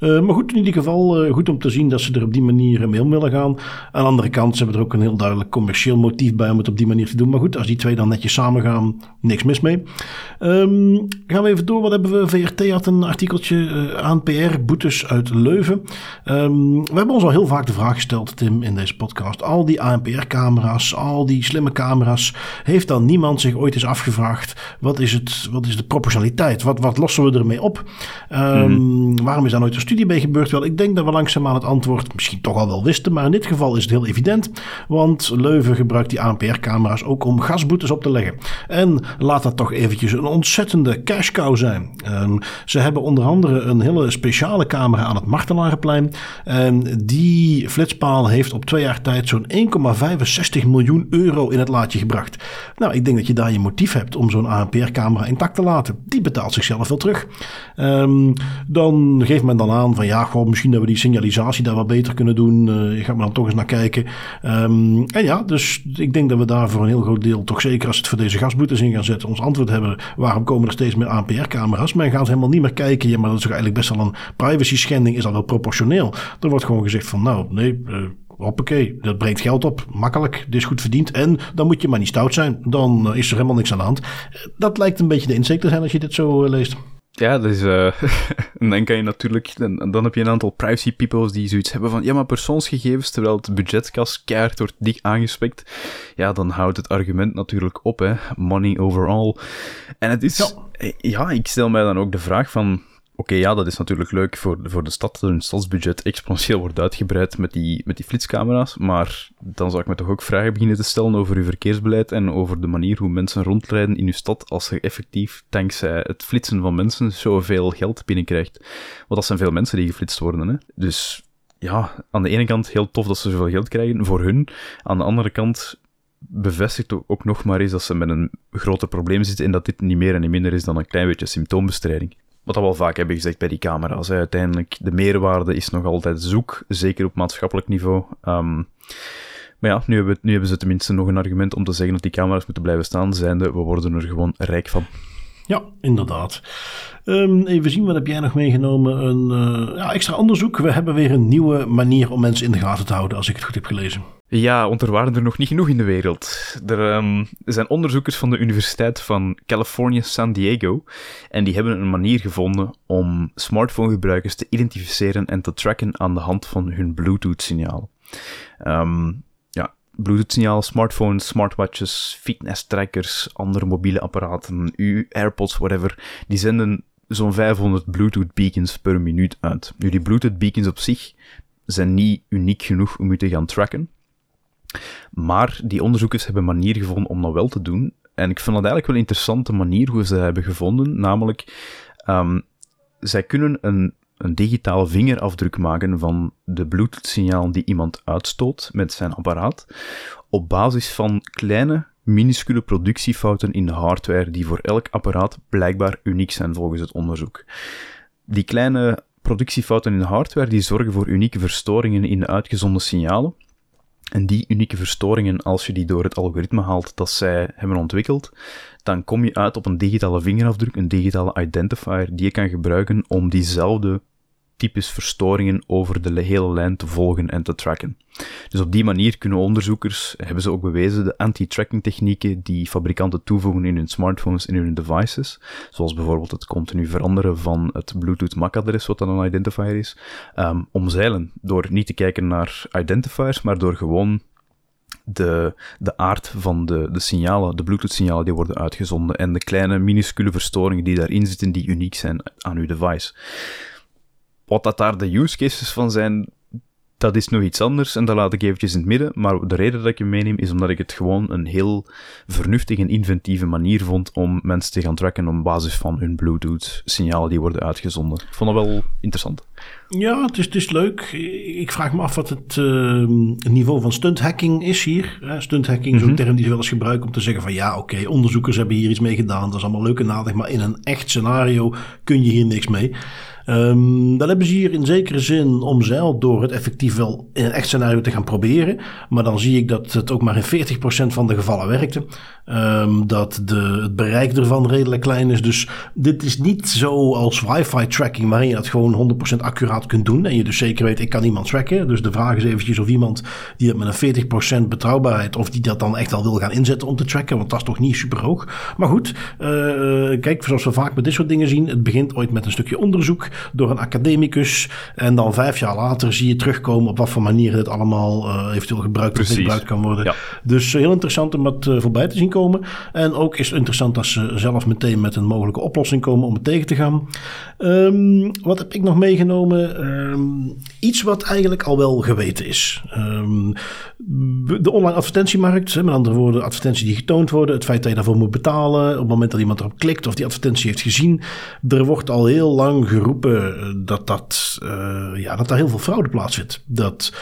Uh, maar goed, in ieder geval uh, goed om te zien dat ze er op die manier mee om willen gaan. Aan de andere kant, ze hebben er ook een heel duidelijk commercieel motief bij om het op die manier te doen. Maar goed, als die twee dan netjes samen gaan, niks mis mee. Um, gaan we even door. Wat hebben we? VRT had een artikeltje uh, aan PR, boetes uit Leuven. Um, we hebben ons al heel vaak de vraag gesteld, Tim, in deze podcast. Al die ANPR-camera's, al die slimme camera's. Heeft dan niemand zich ooit eens afgevraagd, wat is, het, wat is de proportionaliteit? Wat, wat lossen we ermee op? Um, mm. Waarom is daar nooit een studie mee gebeurd? Wel, ik denk dat we langzaamaan het antwoord misschien toch al wel wisten, maar in dit geval is het heel evident. Want Leuven gebruikt die ANPR-camera's ook om gasboetes op te leggen. En laat dat toch eventjes een ontzettende cash cow zijn. Um, ze hebben onder andere een hele speciale camera aan het Martelarenplein. En die flitspaal heeft op twee jaar tijd zo'n 1,65 miljoen euro in het laadje gebracht. Nou, ik denk dat je daar je motief hebt om zo'n ANPR-camera intact te laten. Die betaalt zichzelf wel terug. Um, dan geeft men dan aan van ja, gewoon misschien dat we die signalisatie daar wat beter kunnen doen. Uh, gaat me dan toch eens naar kijken. Um, en ja, dus ik denk dat we daar voor een heel groot deel, toch zeker als het voor deze gasboetes in gaan zetten, ons antwoord hebben. Waarom komen er steeds meer ANPR-camera's? Men gaat helemaal niet meer kijken. Ja, maar dat is eigenlijk best wel een privacy schending. Is dat wel proportioneel? Er wordt gewoon gezegd van nou, nee. Uh, hoppakee, dat brengt geld op. Makkelijk, dit is goed verdiend. En dan moet je maar niet stout zijn. Dan is er helemaal niks aan de hand. Dat lijkt een beetje de insteek te zijn als je dit zo leest. Ja, uh, en dan kan je natuurlijk, dan, dan heb je een aantal privacy peoples die zoiets hebben van, ja, maar persoonsgegevens, terwijl het budgetkas keihard wordt dik aangespekt, ja, dan houdt het argument natuurlijk op, hè. Money overall. En het is, ja. Eh, ja, ik stel mij dan ook de vraag van, Oké, ja, dat is natuurlijk leuk voor, voor de stad, dat hun stadsbudget exponentieel wordt uitgebreid met die, met die flitscamera's. Maar dan zou ik me toch ook vragen beginnen te stellen over uw verkeersbeleid en over de manier hoe mensen rondrijden in uw stad als je effectief dankzij het flitsen van mensen zoveel geld binnenkrijgt. Want dat zijn veel mensen die geflitst worden, hè. Dus ja, aan de ene kant heel tof dat ze zoveel geld krijgen voor hun. Aan de andere kant bevestigt ook nog maar eens dat ze met een groter probleem zitten en dat dit niet meer en niet minder is dan een klein beetje symptoombestrijding. Wat we al vaak hebben gezegd bij die camera's. Hè. Uiteindelijk, de meerwaarde is nog altijd zoek, zeker op maatschappelijk niveau. Um, maar ja, nu hebben, nu hebben ze tenminste nog een argument om te zeggen dat die camera's moeten blijven staan, zijnde we worden er gewoon rijk van. Ja, inderdaad. Um, even zien, wat heb jij nog meegenomen? Een uh, ja, extra onderzoek. We hebben weer een nieuwe manier om mensen in de gaten te houden, als ik het goed heb gelezen. Ja, want er waren er nog niet genoeg in de wereld. Er um, zijn onderzoekers van de Universiteit van Californië, San Diego. En die hebben een manier gevonden om smartphonegebruikers te identificeren en te tracken aan de hand van hun Bluetooth-signaal. Um, Bluetooth-signaal, smartphones, smartwatches, fitness-trackers, andere mobiele apparaten, uw AirPods, whatever. Die zenden zo'n 500 Bluetooth beacons per minuut uit. Nu, die Bluetooth beacons op zich zijn niet uniek genoeg om u te gaan tracken. Maar die onderzoekers hebben een manier gevonden om dat wel te doen. En ik vind dat eigenlijk wel een interessante manier hoe ze dat hebben gevonden. Namelijk, um, zij kunnen een, een digitale vingerafdruk maken van de Bluetooth-signaal die iemand uitstoot met zijn apparaat. Op basis van kleine, minuscule productiefouten in de hardware die voor elk apparaat blijkbaar uniek zijn volgens het onderzoek. Die kleine productiefouten in de hardware die zorgen voor unieke verstoringen in de uitgezonden signalen. En die unieke verstoringen, als je die door het algoritme haalt dat zij hebben ontwikkeld, dan kom je uit op een digitale vingerafdruk, een digitale identifier, die je kan gebruiken om diezelfde types verstoringen over de hele lijn te volgen en te tracken. Dus op die manier kunnen onderzoekers, hebben ze ook bewezen, de anti-tracking technieken die fabrikanten toevoegen in hun smartphones en in hun devices, zoals bijvoorbeeld het continu veranderen van het Bluetooth MAC-adres, wat dan een identifier is, um, omzeilen door niet te kijken naar identifiers, maar door gewoon de, de aard van de, de signalen, de Bluetooth-signalen die worden uitgezonden en de kleine minuscule verstoringen die daarin zitten, die uniek zijn aan uw device. Wat dat daar de use cases van zijn, dat is nog iets anders en dat laat ik eventjes in het midden. Maar de reden dat ik je meeneem is omdat ik het gewoon een heel vernuftige en inventieve manier vond om mensen te gaan tracken op basis van hun Bluetooth-signalen die worden uitgezonden. Ik vond dat wel interessant. Ja, het is, het is leuk. Ik vraag me af wat het uh, niveau van stunthacking is hier. Stunthacking is een mhm. term die ze wel eens gebruiken om te zeggen van ja, oké, onderzoekers hebben hier iets mee gedaan. Dat is allemaal leuk en aardig, maar in een echt scenario kun je hier niks mee. Um, dat hebben ze hier in zekere zin omzeild door het effectief wel in een echt scenario te gaan proberen. Maar dan zie ik dat het ook maar in 40% van de gevallen werkte. Um, dat de, het bereik ervan redelijk klein is. Dus dit is niet zo als wifi tracking waarin je dat gewoon 100% accuraat kunt doen. En je dus zeker weet, ik kan iemand tracken. Dus de vraag is eventjes of iemand die het met een 40% betrouwbaarheid, of die dat dan echt al wil gaan inzetten om te tracken. Want dat is toch niet super hoog. Maar goed, uh, kijk, zoals we vaak met dit soort dingen zien, het begint ooit met een stukje onderzoek door een academicus. En dan vijf jaar later zie je terugkomen op wat voor manier dit allemaal uh, eventueel gebruikt of gebruikt kan worden. Ja. Dus heel interessant om het voorbij te zien komen. En ook is het interessant dat ze zelf meteen met een mogelijke oplossing komen om het tegen te gaan. Um, wat heb ik nog meegenomen? Um, iets wat eigenlijk al wel geweten is. Um, de online advertentiemarkt, met andere woorden, advertenties die getoond worden, het feit dat je daarvoor moet betalen, op het moment dat iemand erop klikt of die advertentie heeft gezien. Er wordt al heel lang geroepen dat, dat, uh, ja, dat daar heel veel fraude plaatsvindt. Dat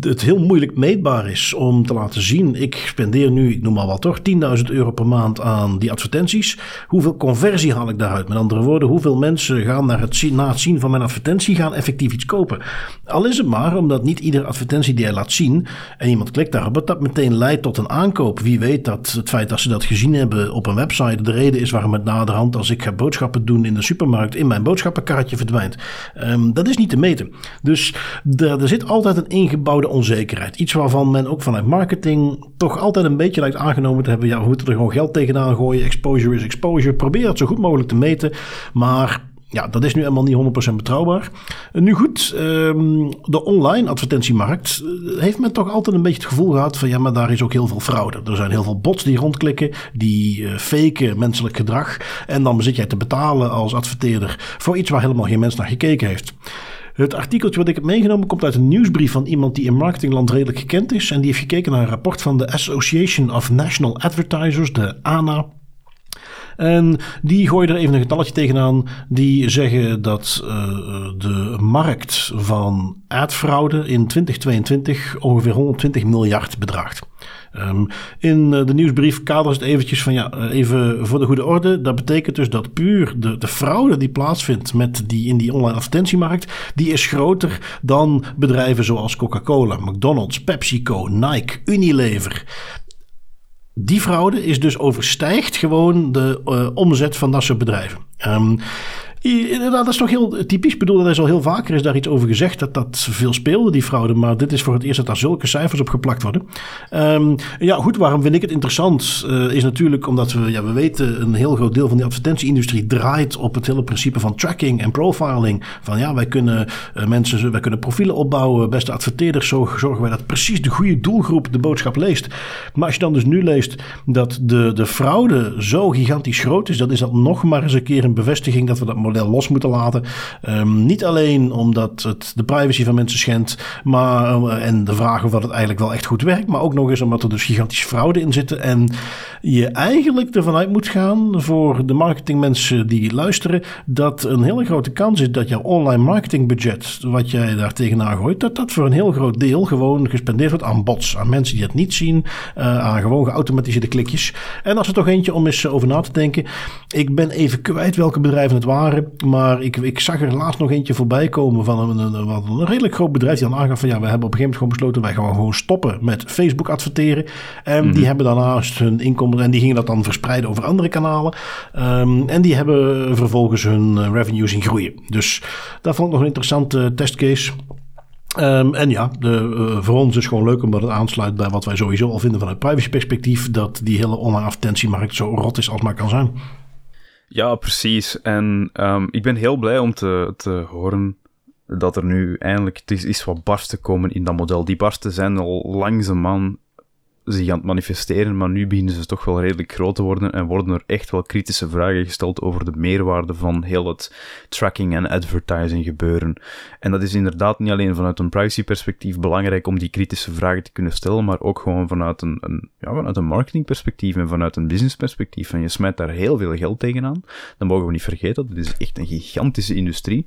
het heel moeilijk meetbaar is om te laten zien, ik spendeer nu, ik noem maar wat toch, 10.000 euro per maand aan die advertenties. Hoeveel conversie haal ik daaruit? Met andere woorden, hoeveel mensen gaan naar het, na het zien van mijn advertentie gaan effectief iets kopen? Al is het maar omdat niet iedere advertentie die hij laat zien en iemand klikt daarop, dat meteen leidt tot een aankoop. Wie weet dat het feit dat ze dat gezien hebben op een website de reden is waarom het naderhand als ik ga boodschappen doen in de supermarkt in mijn boodschappenkaartje verdwijnt. Um, dat is niet te meten. Dus er zit altijd een ingebouwde onzekerheid. Iets waarvan men ook vanuit marketing toch altijd een beetje lijkt aangenomen te hebben. Ja, we moeten er gewoon geld tegenaan gooien. Exposure is exposure. Probeer het zo goed mogelijk te meten. Maar ja, dat is nu helemaal niet 100% betrouwbaar. Nu goed, ehm, de online advertentiemarkt eh, heeft men toch altijd een beetje het gevoel gehad van ja, maar daar is ook heel veel fraude. Er zijn heel veel bots die rondklikken, die uh, faken menselijk gedrag. En dan zit jij te betalen als adverteerder voor iets waar helemaal geen mens naar gekeken heeft. Het artikeltje wat ik heb meegenomen komt uit een nieuwsbrief van iemand die in marketingland redelijk gekend is. En die heeft gekeken naar een rapport van de Association of National Advertisers, de ANA. En die gooien er even een getalletje tegenaan. Die zeggen dat uh, de markt van adfraude in 2022 ongeveer 120 miljard bedraagt. Um, in eh, de nieuwsbrief kadert het eventjes van ja, eh, even voor de goede orde. Dat betekent dus dat puur de, de fraude die plaatsvindt met die, in die online advertentiemarkt, die is groter dan bedrijven zoals Coca-Cola, McDonald's, PepsiCo, Nike, Unilever. Die fraude is dus overstijgt gewoon de uh, omzet van dat soort bedrijven. Inderdaad, dat is toch heel typisch. Ik bedoel, er is al heel vaker is daar iets over gezegd dat dat veel speelde, die fraude. Maar dit is voor het eerst dat daar zulke cijfers op geplakt worden. Um, ja, goed, waarom vind ik het interessant? Uh, is natuurlijk omdat we, ja, we weten, een heel groot deel van die advertentieindustrie draait op het hele principe van tracking en profiling. Van ja, wij kunnen uh, mensen, wij kunnen profielen opbouwen, beste adverteerders, zo zorgen wij dat precies de goede doelgroep de boodschap leest. Maar als je dan dus nu leest dat de, de fraude zo gigantisch groot is, dan is dat nog maar eens een keer een bevestiging dat we dat model los moeten laten. Um, niet alleen omdat het de privacy van mensen schendt, maar, uh, en de vraag of dat het eigenlijk wel echt goed werkt, maar ook nog eens omdat er dus gigantische fraude in zitten. En je eigenlijk ervan uit moet gaan voor de marketingmensen die luisteren, dat een hele grote kans is dat jouw online marketingbudget, wat jij daar tegenaan gooit, dat dat voor een heel groot deel gewoon gespendeerd wordt aan bots, aan mensen die het niet zien, uh, aan gewoon geautomatiseerde klikjes. En als er toch eentje om eens over na te denken, ik ben even kwijt welke bedrijven het waren. Maar ik, ik zag er laatst nog eentje voorbij komen van een, een, een, een redelijk groot bedrijf die dan aangaf van ja, we hebben op een gegeven moment gewoon besloten, wij gaan gewoon stoppen met Facebook adverteren. En die hebben daarnaast hun inkomen en die gingen dat dan verspreiden over andere kanalen. Um, en die hebben vervolgens hun revenues in groeien. Dus dat vond ik nog een interessante testcase. Um, en ja, de, uh, voor ons is gewoon leuk omdat het aansluit bij wat wij sowieso al vinden vanuit privacyperspectief. Dat die hele online advertentiemarkt zo rot is als maar kan zijn. Ja, precies. En um, ik ben heel blij om te, te horen dat er nu eindelijk is wat barsten komen in dat model. Die barsten zijn al langzaamaan zich aan het manifesteren, maar nu beginnen ze toch wel redelijk groot te worden en worden er echt wel kritische vragen gesteld over de meerwaarde van heel het tracking en advertising gebeuren. En dat is inderdaad niet alleen vanuit een privacyperspectief belangrijk om die kritische vragen te kunnen stellen, maar ook gewoon vanuit een, een, ja, vanuit een marketingperspectief en vanuit een businessperspectief. En je smijt daar heel veel geld tegenaan. Dan mogen we niet vergeten, dat is echt een gigantische industrie.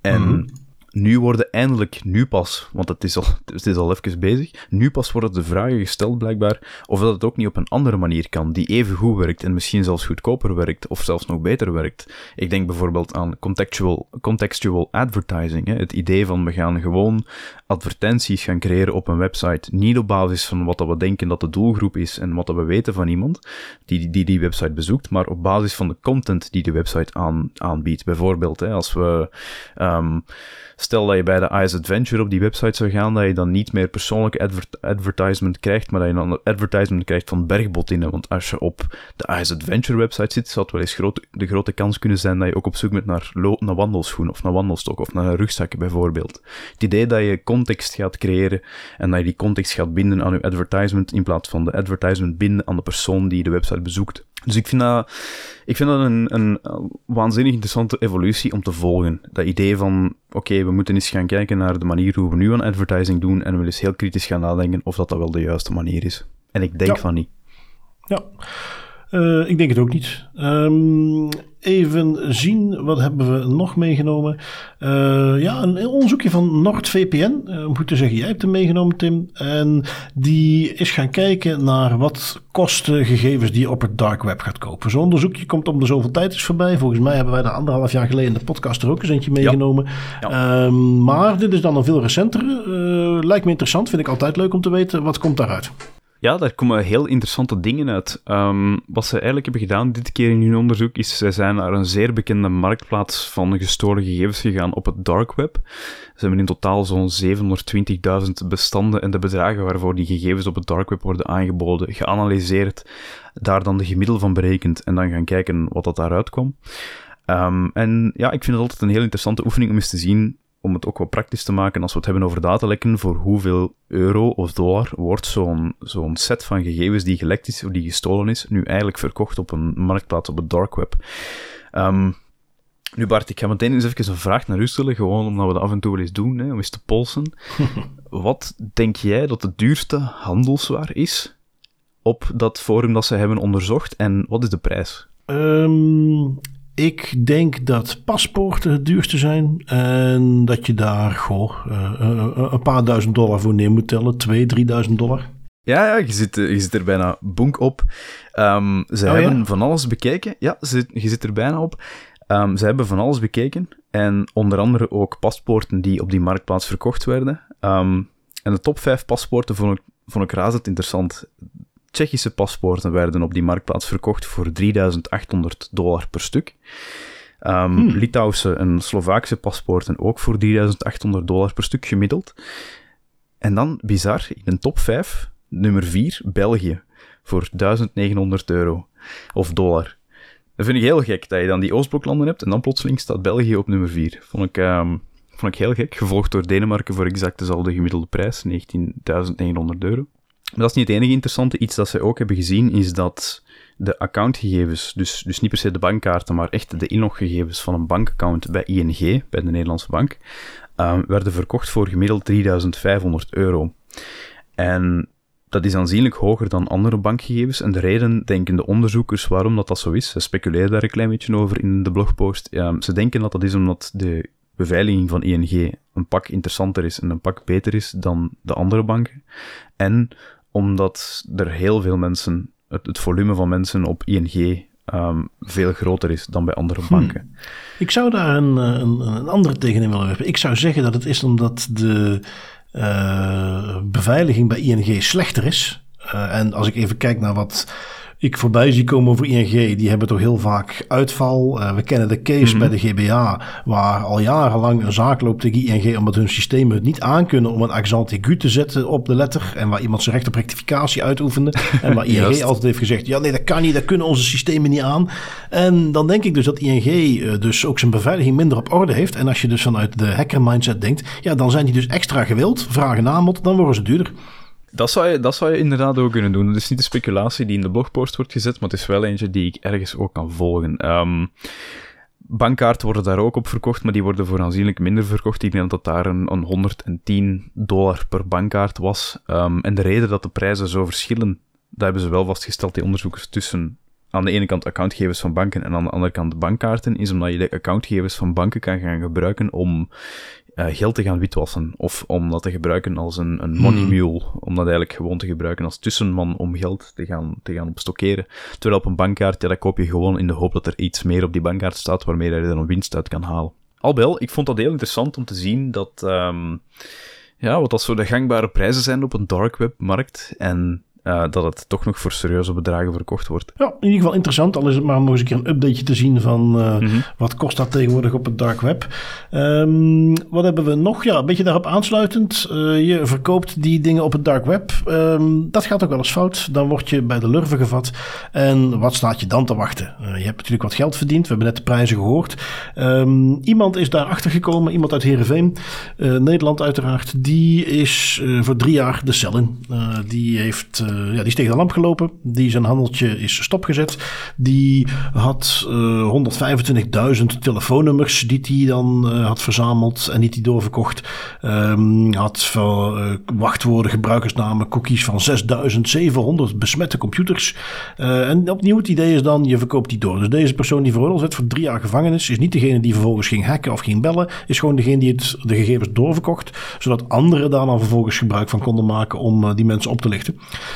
En mm nu worden eindelijk, nu pas, want het is, al, het is al even bezig, nu pas worden de vragen gesteld blijkbaar of dat het ook niet op een andere manier kan, die even goed werkt en misschien zelfs goedkoper werkt of zelfs nog beter werkt. Ik denk bijvoorbeeld aan contextual, contextual advertising, hè? het idee van we gaan gewoon advertenties gaan creëren op een website, niet op basis van wat we denken dat de doelgroep is en wat we weten van iemand die die, die website bezoekt, maar op basis van de content die de website aan, aanbiedt. Bijvoorbeeld, hè, als we... Um, Stel dat je bij de Ice Adventure op die website zou gaan, dat je dan niet meer persoonlijke advertisement krijgt, maar dat je dan advertisement krijgt van bergbotinnen. Want als je op de Ice Adventure website zit, zou het wel eens de grote kans kunnen zijn dat je ook op zoek bent naar, naar wandelschoen of naar wandelstok of naar een rugzak bijvoorbeeld. Het idee dat je context gaat creëren en dat je die context gaat binden aan je advertisement in plaats van de advertisement binden aan de persoon die de website bezoekt. Dus ik vind dat, ik vind dat een, een waanzinnig interessante evolutie om te volgen. Dat idee van, oké, we moeten eens gaan kijken naar de manier hoe we nu aan advertising doen en we willen eens heel kritisch gaan nadenken of dat, dat wel de juiste manier is. En ik denk van niet. Ja. Uh, ik denk het ook niet. Um, even zien, wat hebben we nog meegenomen? Uh, ja, een onderzoekje van NordVPN. Uh, moet te zeggen, jij hebt hem meegenomen, Tim. En die is gaan kijken naar wat kosten gegevens die je op het dark web gaat kopen. Zo'n onderzoekje komt om de zoveel tijd eens voorbij. Volgens mij hebben wij daar anderhalf jaar geleden in de podcast er ook eens eentje meegenomen. Ja. Ja. Um, maar dit is dan een veel recentere. Uh, lijkt me interessant, vind ik altijd leuk om te weten. Wat komt daaruit? Ja, daar komen heel interessante dingen uit. Um, wat ze eigenlijk hebben gedaan dit keer in hun onderzoek is, zij zijn naar een zeer bekende marktplaats van gestolen gegevens gegaan op het dark web. Ze hebben in totaal zo'n 720.000 bestanden en de bedragen waarvoor die gegevens op het dark web worden aangeboden, geanalyseerd, daar dan de gemiddel van berekend en dan gaan kijken wat dat daaruit kwam. Um, en ja, ik vind het altijd een heel interessante oefening om eens te zien om het ook wat praktisch te maken, als we het hebben over datalekken, voor hoeveel euro of dollar wordt zo'n zo'n set van gegevens die gelekt is of die gestolen is, nu eigenlijk verkocht op een marktplaats op het dark web. Um, nu Bart, ik ga meteen eens even een vraag naar u stellen, gewoon omdat we dat af en toe wel eens doen, hè, om eens te polsen. wat denk jij dat het duurste handelswaar is op dat forum dat ze hebben onderzocht en wat is de prijs? Um, ik denk dat paspoorten het duurste zijn. En dat je daar goh, uh, een paar duizend dollar voor neer moet tellen. Twee, drieduizend dollar. Ja, ja je, zit, je zit er bijna bonk op. Um, ze oh, hebben ja? van alles bekeken. Ja, ze, je zit er bijna op. Um, ze hebben van alles bekeken. En onder andere ook paspoorten die op die marktplaats verkocht werden. Um, en de top 5 paspoorten vond ik, vond ik razend interessant. Tsjechische paspoorten werden op die marktplaats verkocht voor 3800 dollar per stuk. Um, hmm. Litouwse en Slovaakse paspoorten ook voor 3800 dollar per stuk gemiddeld. En dan, bizar, in de top 5, nummer 4, België, voor 1900 euro. Of dollar. Dat vind ik heel gek, dat je dan die Oostbloklanden hebt en dan plotseling staat België op nummer 4. Vond ik, um, vond ik heel gek. Gevolgd door Denemarken voor exact dezelfde gemiddelde prijs, 19.900 euro. Dat is niet het enige interessante. Iets dat ze ook hebben gezien is dat de accountgegevens, dus, dus niet per se de bankkaarten, maar echt de inloggegevens van een bankaccount bij ING, bij de Nederlandse bank, um, werden verkocht voor gemiddeld 3500 euro. En dat is aanzienlijk hoger dan andere bankgegevens. En de reden denken de onderzoekers waarom dat, dat zo is, ze speculeren daar een klein beetje over in de blogpost. Ja, ze denken dat dat is omdat de beveiliging van ING een pak interessanter is en een pak beter is dan de andere banken. En omdat er heel veel mensen, het, het volume van mensen op ING ehm, veel groter is dan bij andere banken. Ik zou daar een, een, een andere tegenin willen werpen. Ik zou zeggen dat het is omdat de beveiliging bij ING slechter is. en als ik even kijk naar wat ik voorbij zie komen over ING, die hebben toch heel vaak uitval. Uh, we kennen de case bij de GBA, waar al jarenlang een zaak loopt tegen ING omdat hun systemen het niet aankunnen om een accent aigu te zetten op de letter. En waar iemand zijn recht op rectificatie uitoefende. En waar ING altijd heeft gezegd, ja nee dat kan niet, dat kunnen onze systemen niet aan. En dan denk ik dus dat ING uh, dus ook zijn beveiliging minder op orde heeft. En als je dus vanuit de hacker mindset denkt, ja dan zijn die dus extra gewild, vragen aanbod, dan worden ze duurder. Dat zou, je, dat zou je inderdaad ook kunnen doen. Het is niet de speculatie die in de blogpost wordt gezet, maar het is wel eentje die ik ergens ook kan volgen. Um, bankkaarten worden daar ook op verkocht, maar die worden voor aanzienlijk minder verkocht. Ik denk dat daar een, een 110 dollar per bankkaart was. Um, en de reden dat de prijzen zo verschillen, dat hebben ze wel vastgesteld, die onderzoekers, tussen aan de ene kant accountgevers van banken en aan de andere kant bankkaarten, is omdat je de accountgevers van banken kan gaan gebruiken om uh, geld te gaan witwassen. Of om dat te gebruiken als een, een money hmm. mule. Om dat eigenlijk gewoon te gebruiken als tussenman om geld te gaan, te gaan opstockeren. Terwijl op een bankkaart, ja, dat koop je gewoon in de hoop dat er iets meer op die bankkaart staat waarmee je er een winst uit kan halen. Albel, ik vond dat heel interessant om te zien dat, um, ja, wat dat zo de gangbare prijzen zijn op een dark web markt. En uh, dat het toch nog voor serieuze bedragen verkocht wordt. Ja, in ieder geval interessant. Al is het maar om nog eens een keer een updateje te zien van uh, mm -hmm. wat kost dat tegenwoordig op het dark web. Um, wat hebben we nog? Ja, een beetje daarop aansluitend. Uh, je verkoopt die dingen op het dark web. Um, dat gaat ook wel eens fout. Dan word je bij de lurven gevat. En wat staat je dan te wachten? je hebt natuurlijk wat geld verdiend. We hebben net de prijzen gehoord. Um, iemand is daar achter gekomen. Iemand uit Heerenveen. Nederland uiteraard. Die is voor drie jaar de cel in. die heeft ja, die is tegen de lamp gelopen. Die zijn handeltje is stopgezet. Die had uh, eh, 125.000 telefoonnummers die hij dan uh, had verzameld en die hij doorverkocht. Um, had wachtwoorden, gebruikersnamen, cookies van 6700 besmette computers. en opnieuw het idee is dan, je verkoopt die door. Dus deze persoon die veroordeeld werd voor drie jaar gevangenis, is niet degene die vervolgens ging hacken of ging bellen. Is gewoon degene die het, de gegevens doorverkocht. Zodat anderen daar dan vervolgens gebruik van konden maken om die mensen op te lichten.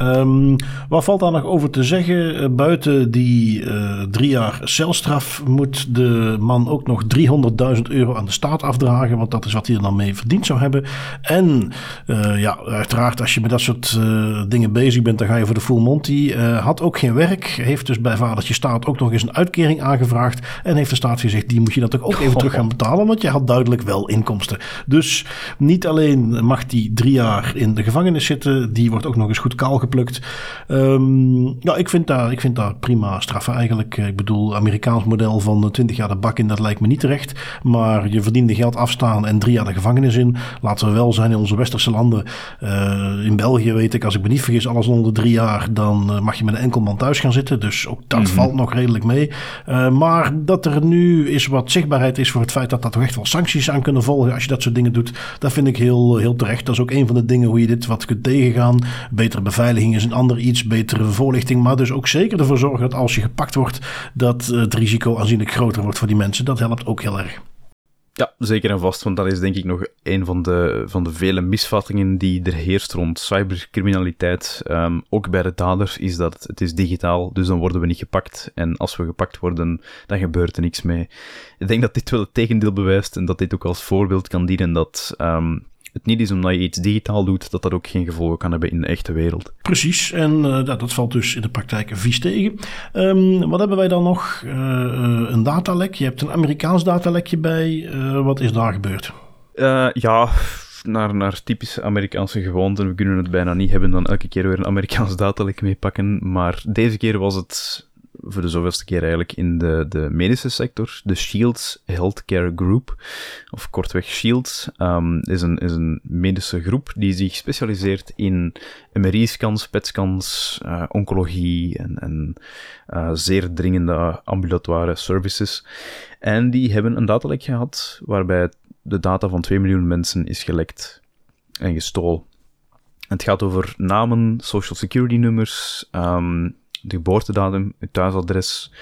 Um, wat valt daar nog over te zeggen? Uh, buiten die uh, drie jaar celstraf moet de man ook nog 300.000 euro aan de staat afdragen. Want dat is wat hij er dan mee verdiend zou hebben. En uh, ja, uiteraard als je met dat soort dingen bezig bent, dan ga je voor de full monty. had ook geen werk. Heeft dus bij vadertje staat ook nog eens een uitkering aangevraagd. En heeft de staat gezegd, die moet je dat ook even terug gaan betalen. Want je had duidelijk wel inkomsten. Dus niet alleen mag die drie jaar in de gevangenis zitten. Die wordt ook nog eens goed kaal geplukt. Um, ja, ik vind, daar, ik vind daar prima straffen eigenlijk. Ik bedoel, Amerikaans model van 20 jaar de bak in, dat lijkt me niet terecht. Maar je verdiende geld afstaan en drie jaar de gevangenis in. Laten we wel zijn in onze westerse landen. Uh, in België weet ik, als ik me niet vergis, alles onder drie jaar, dan mag je met een enkel man thuis gaan zitten. Dus ook dat mm -hmm. valt nog redelijk mee. Uh, maar dat er nu is wat zichtbaarheid is voor het feit dat daar toch echt wel sancties aan kunnen volgen als je dat soort dingen doet, dat vind ik heel, heel terecht. Dat is ook een van de dingen hoe je dit wat kunt tegengaan. Betere beveiliging is een ander iets, betere voorlichting. Maar dus ook zeker ervoor zorgen dat als je gepakt wordt, dat het risico aanzienlijk groter wordt voor die mensen. Dat helpt ook heel erg. Ja, zeker en vast, want dat is denk ik nog een van de, van de vele misvattingen die er heerst rond cybercriminaliteit. Um, ook bij de daders is dat het, is digitaal, dus dan worden we niet gepakt. En als we gepakt worden, dan gebeurt er niks mee. Ik denk dat dit wel het tegendeel bewijst en dat dit ook als voorbeeld kan dienen dat um, het niet is omdat je iets digitaal doet, dat dat ook geen gevolgen kan hebben in de echte wereld. Precies, en uh, dat, dat, valt dus in de praktijk vies tegen. Um, wat hebben wij dan nog? Uh, een datalek. Je hebt een Amerikaans datalekje bij. Uh, wat is daar gebeurd? ja, naar, naar typische Amerikaanse gewoonten. We kunnen het bijna niet hebben dan elke keer weer een Amerikaans datalek meepakken. Maar deze keer was het voor de zoveelste keer eigenlijk in de, de medische sector. De Shields Healthcare Group, of kortweg Shields, um, is, een, is een medische groep die zich specialiseert in MRI-scans, PET-scans, uh, oncologie en, en uh, zeer dringende ambulatoire services. En die hebben een datalek gehad waarbij de data van 2 miljoen mensen is gelekt en gestolen. Het gaat over namen, social security nummers, um, de geboortedatum, het thuisadres,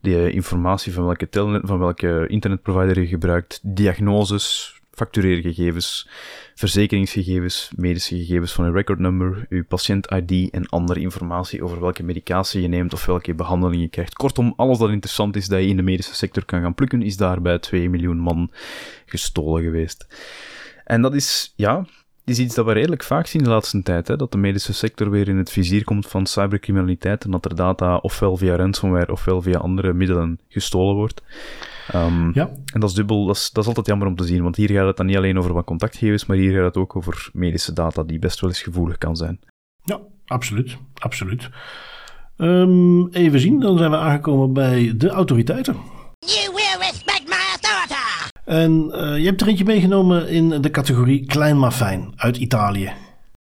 de informatie van welke, telnet, van welke internetprovider je gebruikt, diagnoses, factureergegevens, verzekeringsgegevens, medische gegevens van uw recordnummer, uw patiënt-ID en andere informatie over welke medicatie je neemt of welke behandeling je krijgt. Kortom, alles dat interessant is dat je in de medische sector kan gaan plukken, is daar bij 2 miljoen man gestolen geweest. En dat is, ja, is iets dat we redelijk vaak zien de laatste tijd, hè, dat de medische sector weer in het vizier komt van cybercriminaliteit en dat er data ofwel via ransomware ofwel via andere middelen gestolen wordt. Um, ja. En dat is dubbel, dat is, dat is altijd jammer om te zien, want hier gaat het dan niet alleen over wat contactgegevens, maar hier gaat het ook over medische data die best wel eens gevoelig kan zijn. Ja, absoluut, absoluut. Um, even zien, dan zijn we aangekomen bij de autoriteiten. You will! En uh, je hebt er eentje meegenomen in de categorie klein maar fijn uit Italië.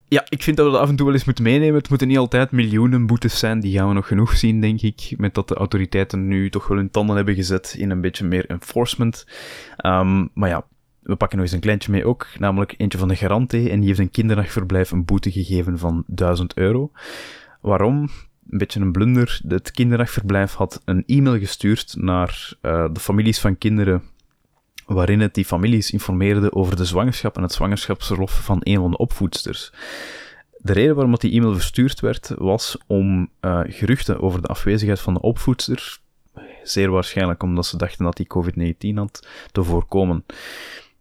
Ja, ik vind dat we dat af en toe wel eens moeten meenemen. Het moeten niet altijd miljoenen boetes zijn. Die gaan we nog genoeg zien, denk ik. Met dat de autoriteiten nu toch wel hun tanden hebben gezet in een beetje meer enforcement. Um, maar ja, we pakken nog eens een kleintje mee ook. Namelijk eentje van de Garante. En die heeft een kinderdagverblijf een boete gegeven van 1000 euro. Waarom? Een beetje een blunder. Het kinderdagverblijf had een e-mail gestuurd naar uh, de families van kinderen waarin het die families informeerde over de zwangerschap en het zwangerschapsverlof van een van de opvoedsters. De reden waarom die e-mail verstuurd werd, was om uh, geruchten over de afwezigheid van de opvoedster, zeer waarschijnlijk omdat ze dachten dat die COVID-19 had, te voorkomen.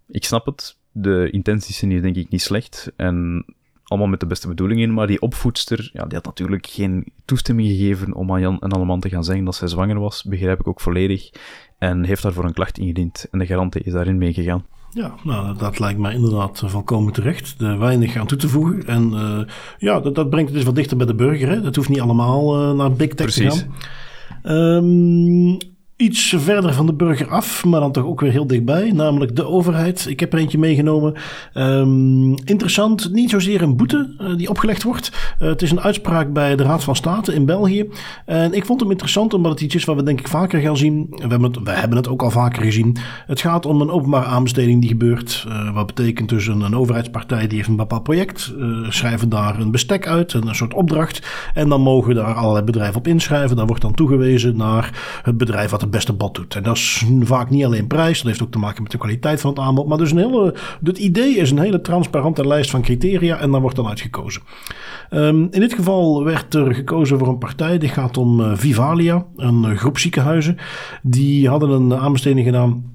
Ik snap het, de intenties zijn hier denk ik niet slecht, en allemaal met de beste bedoelingen, maar die opvoedster, ja, die had natuurlijk geen toestemming gegeven om aan Jan en Alleman te gaan zeggen dat zij zwanger was, begrijp ik ook volledig. En heeft daarvoor een klacht ingediend. En de garante is daarin meegegaan. Ja, nou, dat lijkt mij inderdaad volkomen terecht. Er weinig aan toe te voegen. En uh, ja, dat, dat, brengt het dus wat dichter bij de burger. Hè? Dat hoeft niet allemaal uh, naar big tech Precies. te gaan. Um, iets verder van de burger af, maar dan toch ook weer heel dichtbij, namelijk de overheid. Ik heb er eentje meegenomen. Um, interessant, niet zozeer een boete uh, die opgelegd wordt. Uh, het is een uitspraak bij de Raad van State in België. En ik vond hem interessant omdat het iets is wat we denk ik vaker gaan zien. We hebben het, we hebben het ook al vaker gezien. Het gaat om een openbare aanbesteding die gebeurt. Uh, wat betekent dus een, een, overheidspartij die heeft een bepaald project, schrijven daar een bestek uit, een, soort opdracht. En dan mogen daar allerlei bedrijven op inschrijven. Dan wordt dan toegewezen naar het bedrijf wat het beste bod doet. En dat is vaak niet alleen prijs, dat heeft ook te maken met de kwaliteit van het aanbod. Maar dus een hele, het idee is een hele transparante lijst van criteria en dan wordt dan uitgekozen. Um, in dit geval werd er gekozen voor een partij, die gaat om uh, Vivalia, een groep ziekenhuizen. Die hadden een aanbesteding gedaan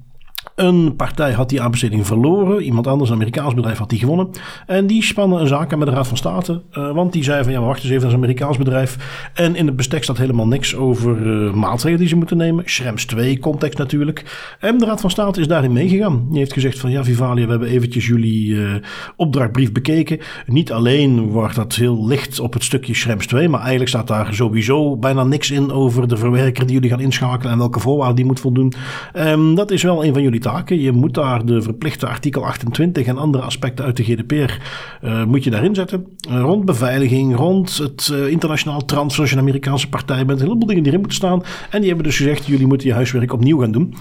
een partij had die aanbesteding verloren. Iemand anders, een Amerikaans bedrijf, had die gewonnen. En die spannen een zaak aan met de Raad van State. Uh, want die zei van ja, wacht eens even, dat is een Amerikaans bedrijf. En in het bestek staat helemaal niks over uh, maatregelen die ze moeten nemen. Schrems 2, context natuurlijk. En de Raad van State is daarin meegegaan. Die heeft gezegd van ja, Vivalia, we hebben eventjes jullie uh, opdrachtbrief bekeken. Niet alleen wordt dat heel licht op het stukje Schrems 2, maar eigenlijk staat daar sowieso bijna niks in over de verwerker die jullie gaan inschakelen en welke voorwaarden die moet voldoen. Um, dat is wel een van jullie je moet daar de verplichte artikel 28 en andere aspecten uit de GDPR uh, moet je daarin zetten. Uh, rond beveiliging, rond het uh, internationaal transfer als je een Amerikaanse partij bent. Een heleboel dingen die erin moeten staan. En die hebben dus gezegd, jullie moeten je huiswerk opnieuw gaan doen.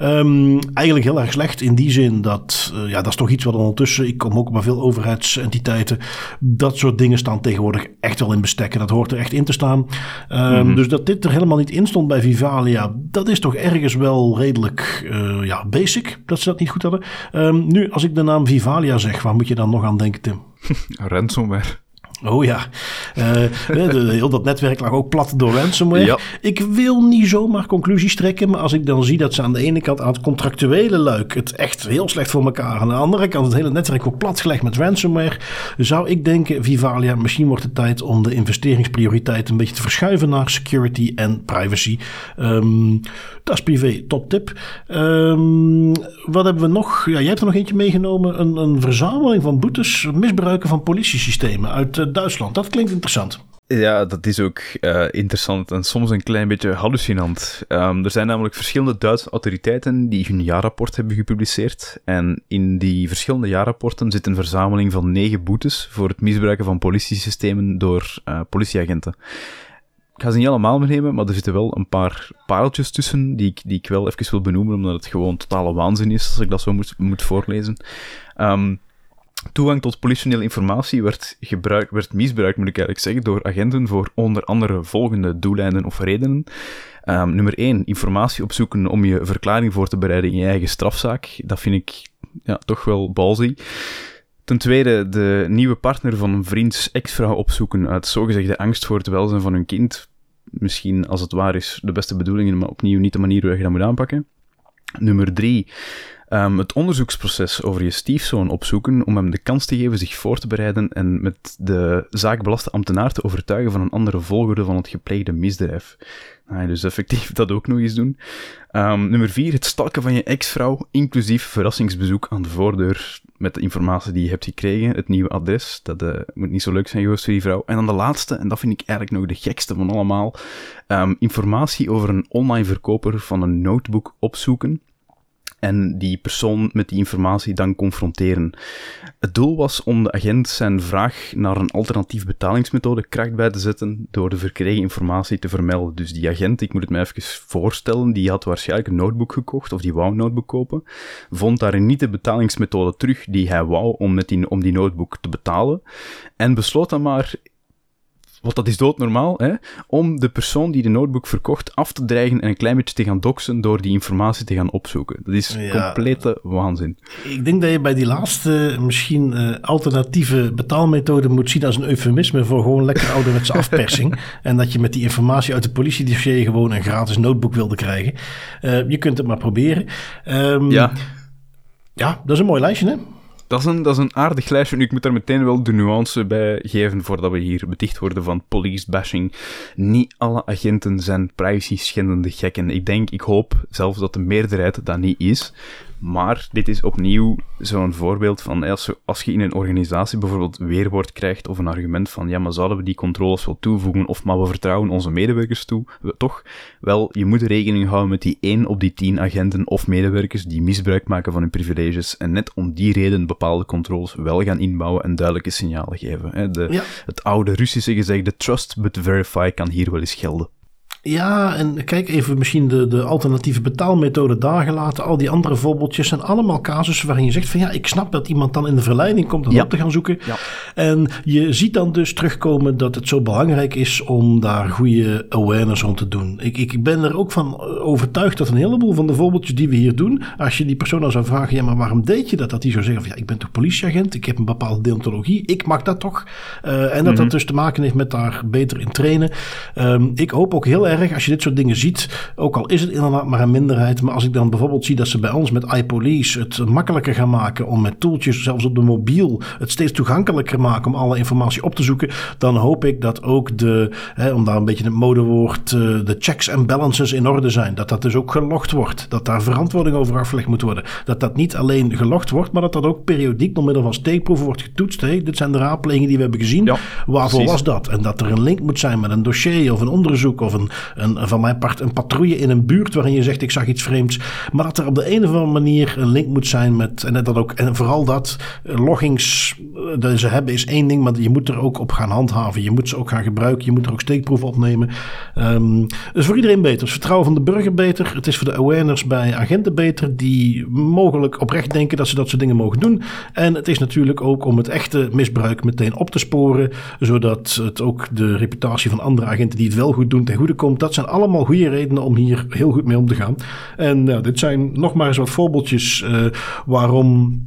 Um, eigenlijk heel erg slecht in die zin dat, ja, dat is toch iets wat ondertussen, ik kom ook bij veel overheidsentiteiten, dat soort dingen staan tegenwoordig echt wel in bestekken. Dat hoort er echt in te staan. Um, mm -hmm. Dus dat dit er helemaal niet in stond bij Vivalia, dat is toch ergens wel redelijk ja, basic dat ze dat niet goed hadden. Um, nu, als ik de naam Vivalia zeg, waar moet je dan nog aan denken, Tim? Ransomware. Oh ja, de, heel dat netwerk lag ook plat door ransomware. Ja. Ik wil niet zomaar conclusies trekken, maar als ik dan zie dat ze aan de ene kant aan het contractuele luik het echt heel slecht voor elkaar, aan de andere kant het hele netwerk ook platgelegd met ransomware, zou ik denken, Vivalia, misschien wordt het tijd om de investeringsprioriteit een beetje te verschuiven naar security en privacy. Um, dat is privé, top tip. Um, wat hebben we nog? Ja, jij hebt er nog eentje meegenomen, een, een verzameling van boetes, misbruiken van politiesystemen uit uh, Duitsland. Dat klinkt interessant. Ja, dat is ook uh, interessant en soms een klein beetje hallucinant. Um, er zijn namelijk verschillende Duitse autoriteiten die hun jaarrapport hebben gepubliceerd. En in die verschillende jaarrapporten zit een verzameling van negen boetes voor het misbruiken van politiesystemen door uh, politieagenten. Ik ga ze niet allemaal meenemen, maar er zitten wel een paar pareltjes tussen die ik, die ik wel even wil benoemen, omdat het gewoon totale waanzin is als ik dat zo moet, moet voorlezen. Um, Toegang tot politionele informatie werd, gebruik, werd misbruikt, moet ik eigenlijk zeggen, door agenten voor onder andere volgende doeleinden of redenen. Um, nummer 1, informatie opzoeken om je verklaring voor te bereiden in je eigen strafzaak. Dat vind ik ja, toch wel ballsy. Ten tweede, de nieuwe partner van een vriends ex-vrouw opzoeken uit zogezegde angst voor het welzijn van hun kind. Misschien, als het waar is, de beste bedoelingen, maar opnieuw niet de manier hoe je dat moet aanpakken. Nummer drie, um, het onderzoeksproces over je stiefzoon opzoeken om hem de kans te geven zich voor te bereiden en met de zaakbelaste ambtenaar te overtuigen van een andere volgorde van het gepleegde misdrijf. Nou, dus effectief dat ook nog eens doen. Um, nummer vier, het stalken van je ex-vrouw, inclusief verrassingsbezoek aan de voordeur met de informatie die je hebt gekregen, het nieuwe adres. Dat uh, moet niet zo leuk zijn geweest voor die vrouw. En dan de laatste, en dat vind ik eigenlijk nog de gekste van allemaal, um, informatie over een online verkoper van een notebook opzoeken en die persoon met die informatie dan confronteren. Het doel was om de agent zijn vraag naar een alternatief betalingsmethode kracht bij te zetten door de verkregen informatie te vermelden. Dus die agent, ik moet het me even voorstellen, die had waarschijnlijk een notebook gekocht, of die wou een notebook kopen, vond daarin niet de betalingsmethode terug die hij wou om, met die, om die notebook te betalen, en besloot dan maar want dat is doodnormaal, hè, om de persoon die de notebook verkocht af te dreigen en een klein beetje te gaan doxen door die informatie te gaan opzoeken. Dat is complete waanzin. Ik denk dat je bij die laatste misschien uh, alternatieve betaalmethode moet zien als een eufemisme voor gewoon lekker ouderwetse afpersing. en dat je met die informatie uit de politiedossier gewoon een gratis notebook wilde krijgen. Uh, je kunt het maar proberen. Um, ja. Ja, dat is een mooi lijstje, hè? Dat is, een, dat is een aardig lijstje. Nu, ik moet daar meteen wel de nuance bij geven voordat we hier beticht worden van police bashing. Niet alle agenten zijn privacy schendende gekken. Ik denk, ik hoop zelfs dat de meerderheid dat niet is. Maar dit is opnieuw zo'n voorbeeld van als, als je in een organisatie bijvoorbeeld weerwoord krijgt of een argument van ja, maar zouden we die controles wel toevoegen of maar we vertrouwen onze medewerkers toe, we, toch? Wel, je moet rekening houden met die 1 op die 10 agenten of medewerkers die misbruik maken van hun privileges en net om die reden bepaalde controles wel gaan inbouwen en duidelijke signalen geven. De, Het oude Russische gezegde trust but verify kan hier wel eens gelden. Ja, en kijk even misschien de, de alternatieve betaalmethode daar gelaten. Al die andere voorbeeldjes zijn allemaal casussen waarin je zegt van ja, ik snap dat iemand dan in de verleiding komt om op te gaan zoeken. Ja. En je ziet dan dus terugkomen dat het zo belangrijk is om daar goede awareness rond te doen. Ik, ik ben er ook van overtuigd dat een heleboel van de voorbeeldjes die we hier doen, als je die persoon dan zou vragen, ja, maar waarom deed je dat? Dat die zou zeggen van ja, ik ben toch politieagent, ik heb een bepaalde deontologie, ik mag dat toch. Uh, en dat dat mhm. dus te maken heeft met daar beter in trainen. Um, ik hoop ook heel erg erg als je dit soort dingen ziet. Ook al is het inderdaad maar een minderheid. Maar als ik dan bijvoorbeeld zie dat ze bij ons met iPolice het makkelijker gaan maken om met toeltjes, zelfs op de mobiel, het steeds toegankelijker maken om alle informatie op te zoeken. Dan hoop ik dat ook de, hè, om daar een beetje het modewoord, uh, de checks en balances in orde zijn. Dat dat dus ook gelogd wordt. Dat daar verantwoording over afgelegd moet worden. Dat dat niet alleen gelogd wordt, maar dat dat ook periodiek door middel van steekproeven wordt getoetst. Hey, dit zijn de raadplegingen die we hebben gezien. Ja, Waarvoor was dat? En dat er een link moet zijn met een dossier of een onderzoek of een, een, van mijn part een patrouille in een buurt waarin je zegt ik zag iets vreemds. Maar dat er op de een of andere manier een link moet zijn met, en dat ook, en vooral dat, eh, loggings eh, dat ze hebben is één ding, maar je moet er ook op gaan handhaven. Je moet ze ook gaan gebruiken, je moet er ook steekproeven opnemen. Um, dus voor iedereen beter. Het vertrouwen van de burger beter. Het is voor de awareness bij agenten beter die mogelijk oprecht denken dat ze dat soort dingen mogen doen. En het is natuurlijk ook om het echte misbruik meteen op te sporen, zodat het ook de reputatie van andere agenten die het wel goed doen ten goede komt dat zijn allemaal goede redenen om hier heel goed mee om te gaan. En nou, dit zijn nog maar eens wat voorbeeldjes uh, waarom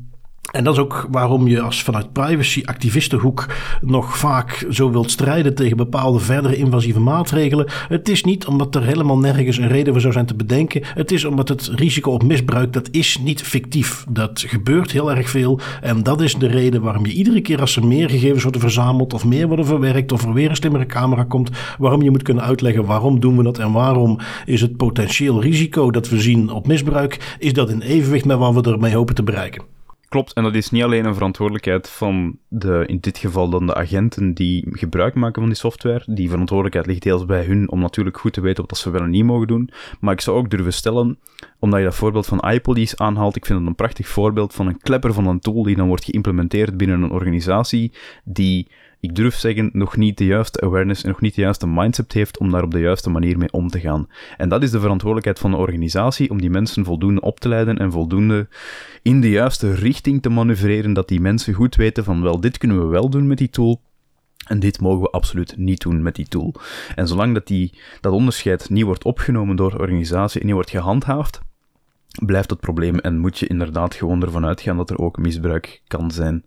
en dat is ook waarom je als vanuit privacy-activistenhoek nog vaak zo wilt strijden tegen bepaalde verdere invasieve maatregelen. Het is niet omdat er helemaal nergens een reden voor zou zijn te bedenken. Het is omdat het risico op misbruik, dat is niet fictief. Dat gebeurt heel erg veel. En dat is de reden waarom je iedere keer als er meer gegevens worden verzameld of meer worden verwerkt of er weer een slimmere camera komt, waarom je moet kunnen uitleggen waarom doen we dat en waarom is het potentieel risico dat we zien op misbruik, is dat in evenwicht met wat we ermee hopen te bereiken. Klopt, en dat is niet alleen een verantwoordelijkheid van de, in dit geval dan de agenten die gebruik maken van die software. Die verantwoordelijkheid ligt deels bij hun om natuurlijk goed te weten wat ze wel en niet mogen doen. Maar ik zou ook durven stellen, omdat je dat voorbeeld van iPolice aanhaalt, ik vind het een prachtig voorbeeld van een klepper van een tool die dan wordt geïmplementeerd binnen een organisatie die ik durf zeggen, nog niet de juiste awareness en nog niet de juiste mindset heeft om daar op de juiste manier mee om te gaan. En dat is de verantwoordelijkheid van de organisatie om die mensen voldoende op te leiden en voldoende in de juiste richting te manoeuvreren, dat die mensen goed weten van wel, dit kunnen we wel doen met die tool, en dit mogen we absoluut niet doen met die tool. En zolang dat, die, dat onderscheid niet wordt opgenomen door de organisatie en niet wordt gehandhaafd, blijft het probleem en moet je inderdaad gewoon ervan uitgaan dat er ook misbruik kan zijn.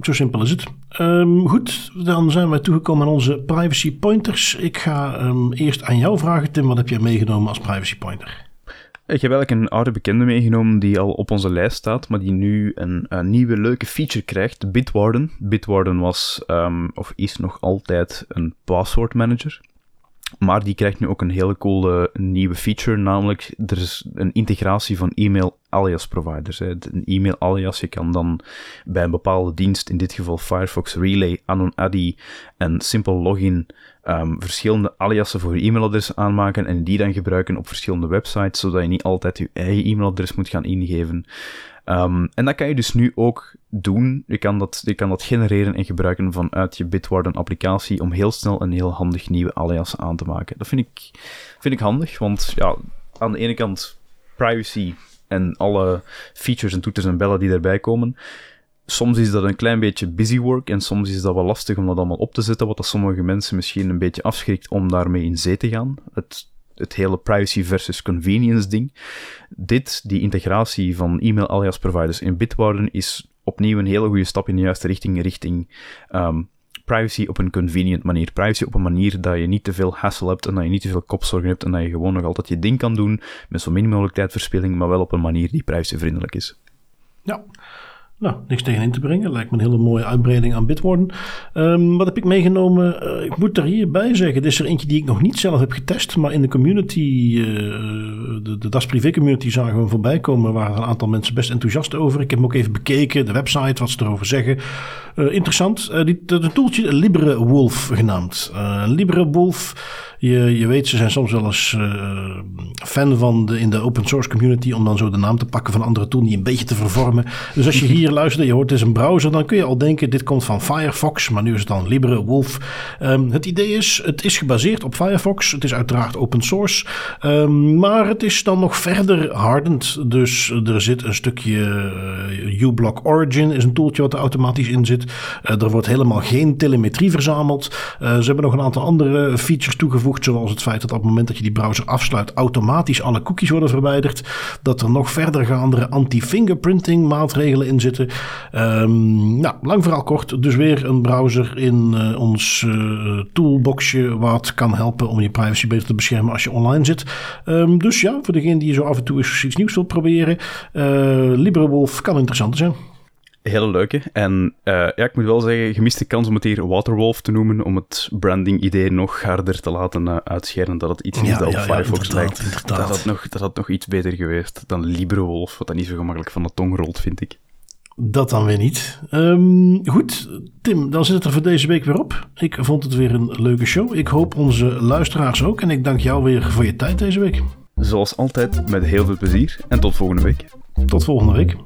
Zo simpel is het. Ehm, goed, dan zijn we toegekomen aan onze privacy pointers. Ik ga um, eerst aan jou vragen, Tim. Wat heb je meegenomen als privacy pointer? Ik heb eigenlijk een oude bekende meegenomen die al op onze lijst staat, maar die nu een, nieuwe leuke feature krijgt, Bitwarden. Bitwarden was, um, of is nog altijd, een password manager. Maar die krijgt nu ook een hele coole nieuwe feature, namelijk er is een integratie van e-mail alias providers. Hè. Een e-mail alias, je kan dan bij een bepaalde dienst, in dit geval Firefox Relay, AnonAdi en Simple Login, um, verschillende aliasen voor je e-mailadres aanmaken en die dan gebruiken op verschillende websites, zodat je niet altijd je eigen e-mailadres moet gaan ingeven. Um, en dat kan je dus nu ook doen. Je kan, dat, je kan dat genereren en gebruiken vanuit je Bitwarden applicatie om heel snel een heel handig nieuwe alias aan te maken. Dat vind ik, vind ik handig, want ja, aan de ene kant privacy en alle features en toeters en bellen die erbij komen. Soms is dat een klein beetje busy work en soms is dat wel lastig om dat allemaal op te zetten, wat dat sommige mensen misschien een beetje afschrikt om daarmee in zee te gaan. Het het hele privacy versus convenience ding. Dit, die integratie van e-mail alias providers in Bitwarden, is opnieuw een hele goede stap in de juiste richting, richting um, privacy op een convenient manier. Privacy op een manier dat je niet te veel hassle hebt en dat je niet te veel kopzorgen hebt en dat je gewoon nog altijd je ding kan doen met zo min mogelijk tijdverspilling, maar wel op een manier die privacyvriendelijk is. Ja, nou, niks tegen in te brengen. Lijkt me een hele mooie uitbreiding aan Bitwarden. Um, wat heb ik meegenomen? Uh, ik moet er hierbij zeggen, dit is er eentje die ik nog niet zelf heb getest, maar in de community, uh, de, de Das Privé community zagen we hem voorbij komen. waren een aantal mensen best enthousiast over. Ik heb hem ook even bekeken, de website, wat ze erover zeggen. Uh, interessant. die, een toeltje Libre Wolf genaamd. Libre Wolf je, je weet, ze zijn soms wel eens fan van de, in de open source community om dan zo de naam te pakken van andere tool die een beetje te vervormen. Dus als je hier en je hoort het is een browser, dan kun je al denken dit komt van Firefox, maar nu is het dan Libre Wolf. Um, het idee is, het is gebaseerd op Firefox. Het is uiteraard open source, um, maar het is dan nog verder hardend. Dus er zit een stukje uh, uBlock Origin, is een tooltje wat er automatisch in zit. Uh, er wordt helemaal geen telemetrie verzameld. ze hebben nog een aantal andere features toegevoegd Zoals het feit dat op het moment dat je die browser afsluit, automatisch alle cookies worden verwijderd. Dat er nog verdergaande anti-fingerprinting maatregelen in zitten. Um, nou, lang vooral kort. Dus weer een browser in uh, ons uh, toolboxje. Wat kan helpen om je privacy beter te beschermen als je online zit. Um, dus ja, voor degene die zo af en toe eens iets nieuws wil proberen. Uh, LibreWolf kan interessant zijn hele leuke. En uh, ja, ik moet wel zeggen, gemiste kans om het hier Waterwolf te noemen, om het branding-idee nog harder te laten uh, uitscheren, dat het iets ja, dat ja, op Firefox lijkt. Dat had, nog, dat had nog iets beter geweest dan LibreWolf, wat dan niet zo gemakkelijk van de tong rolt, vind ik. Dat dan weer niet. Um, goed, Tim, dan zit het er voor deze week weer op. Ik vond het weer een leuke show. Ik hoop onze luisteraars ook. En ik dank jou weer voor je tijd deze week. Zoals altijd, met heel veel plezier. En tot volgende week. Tot volgende week.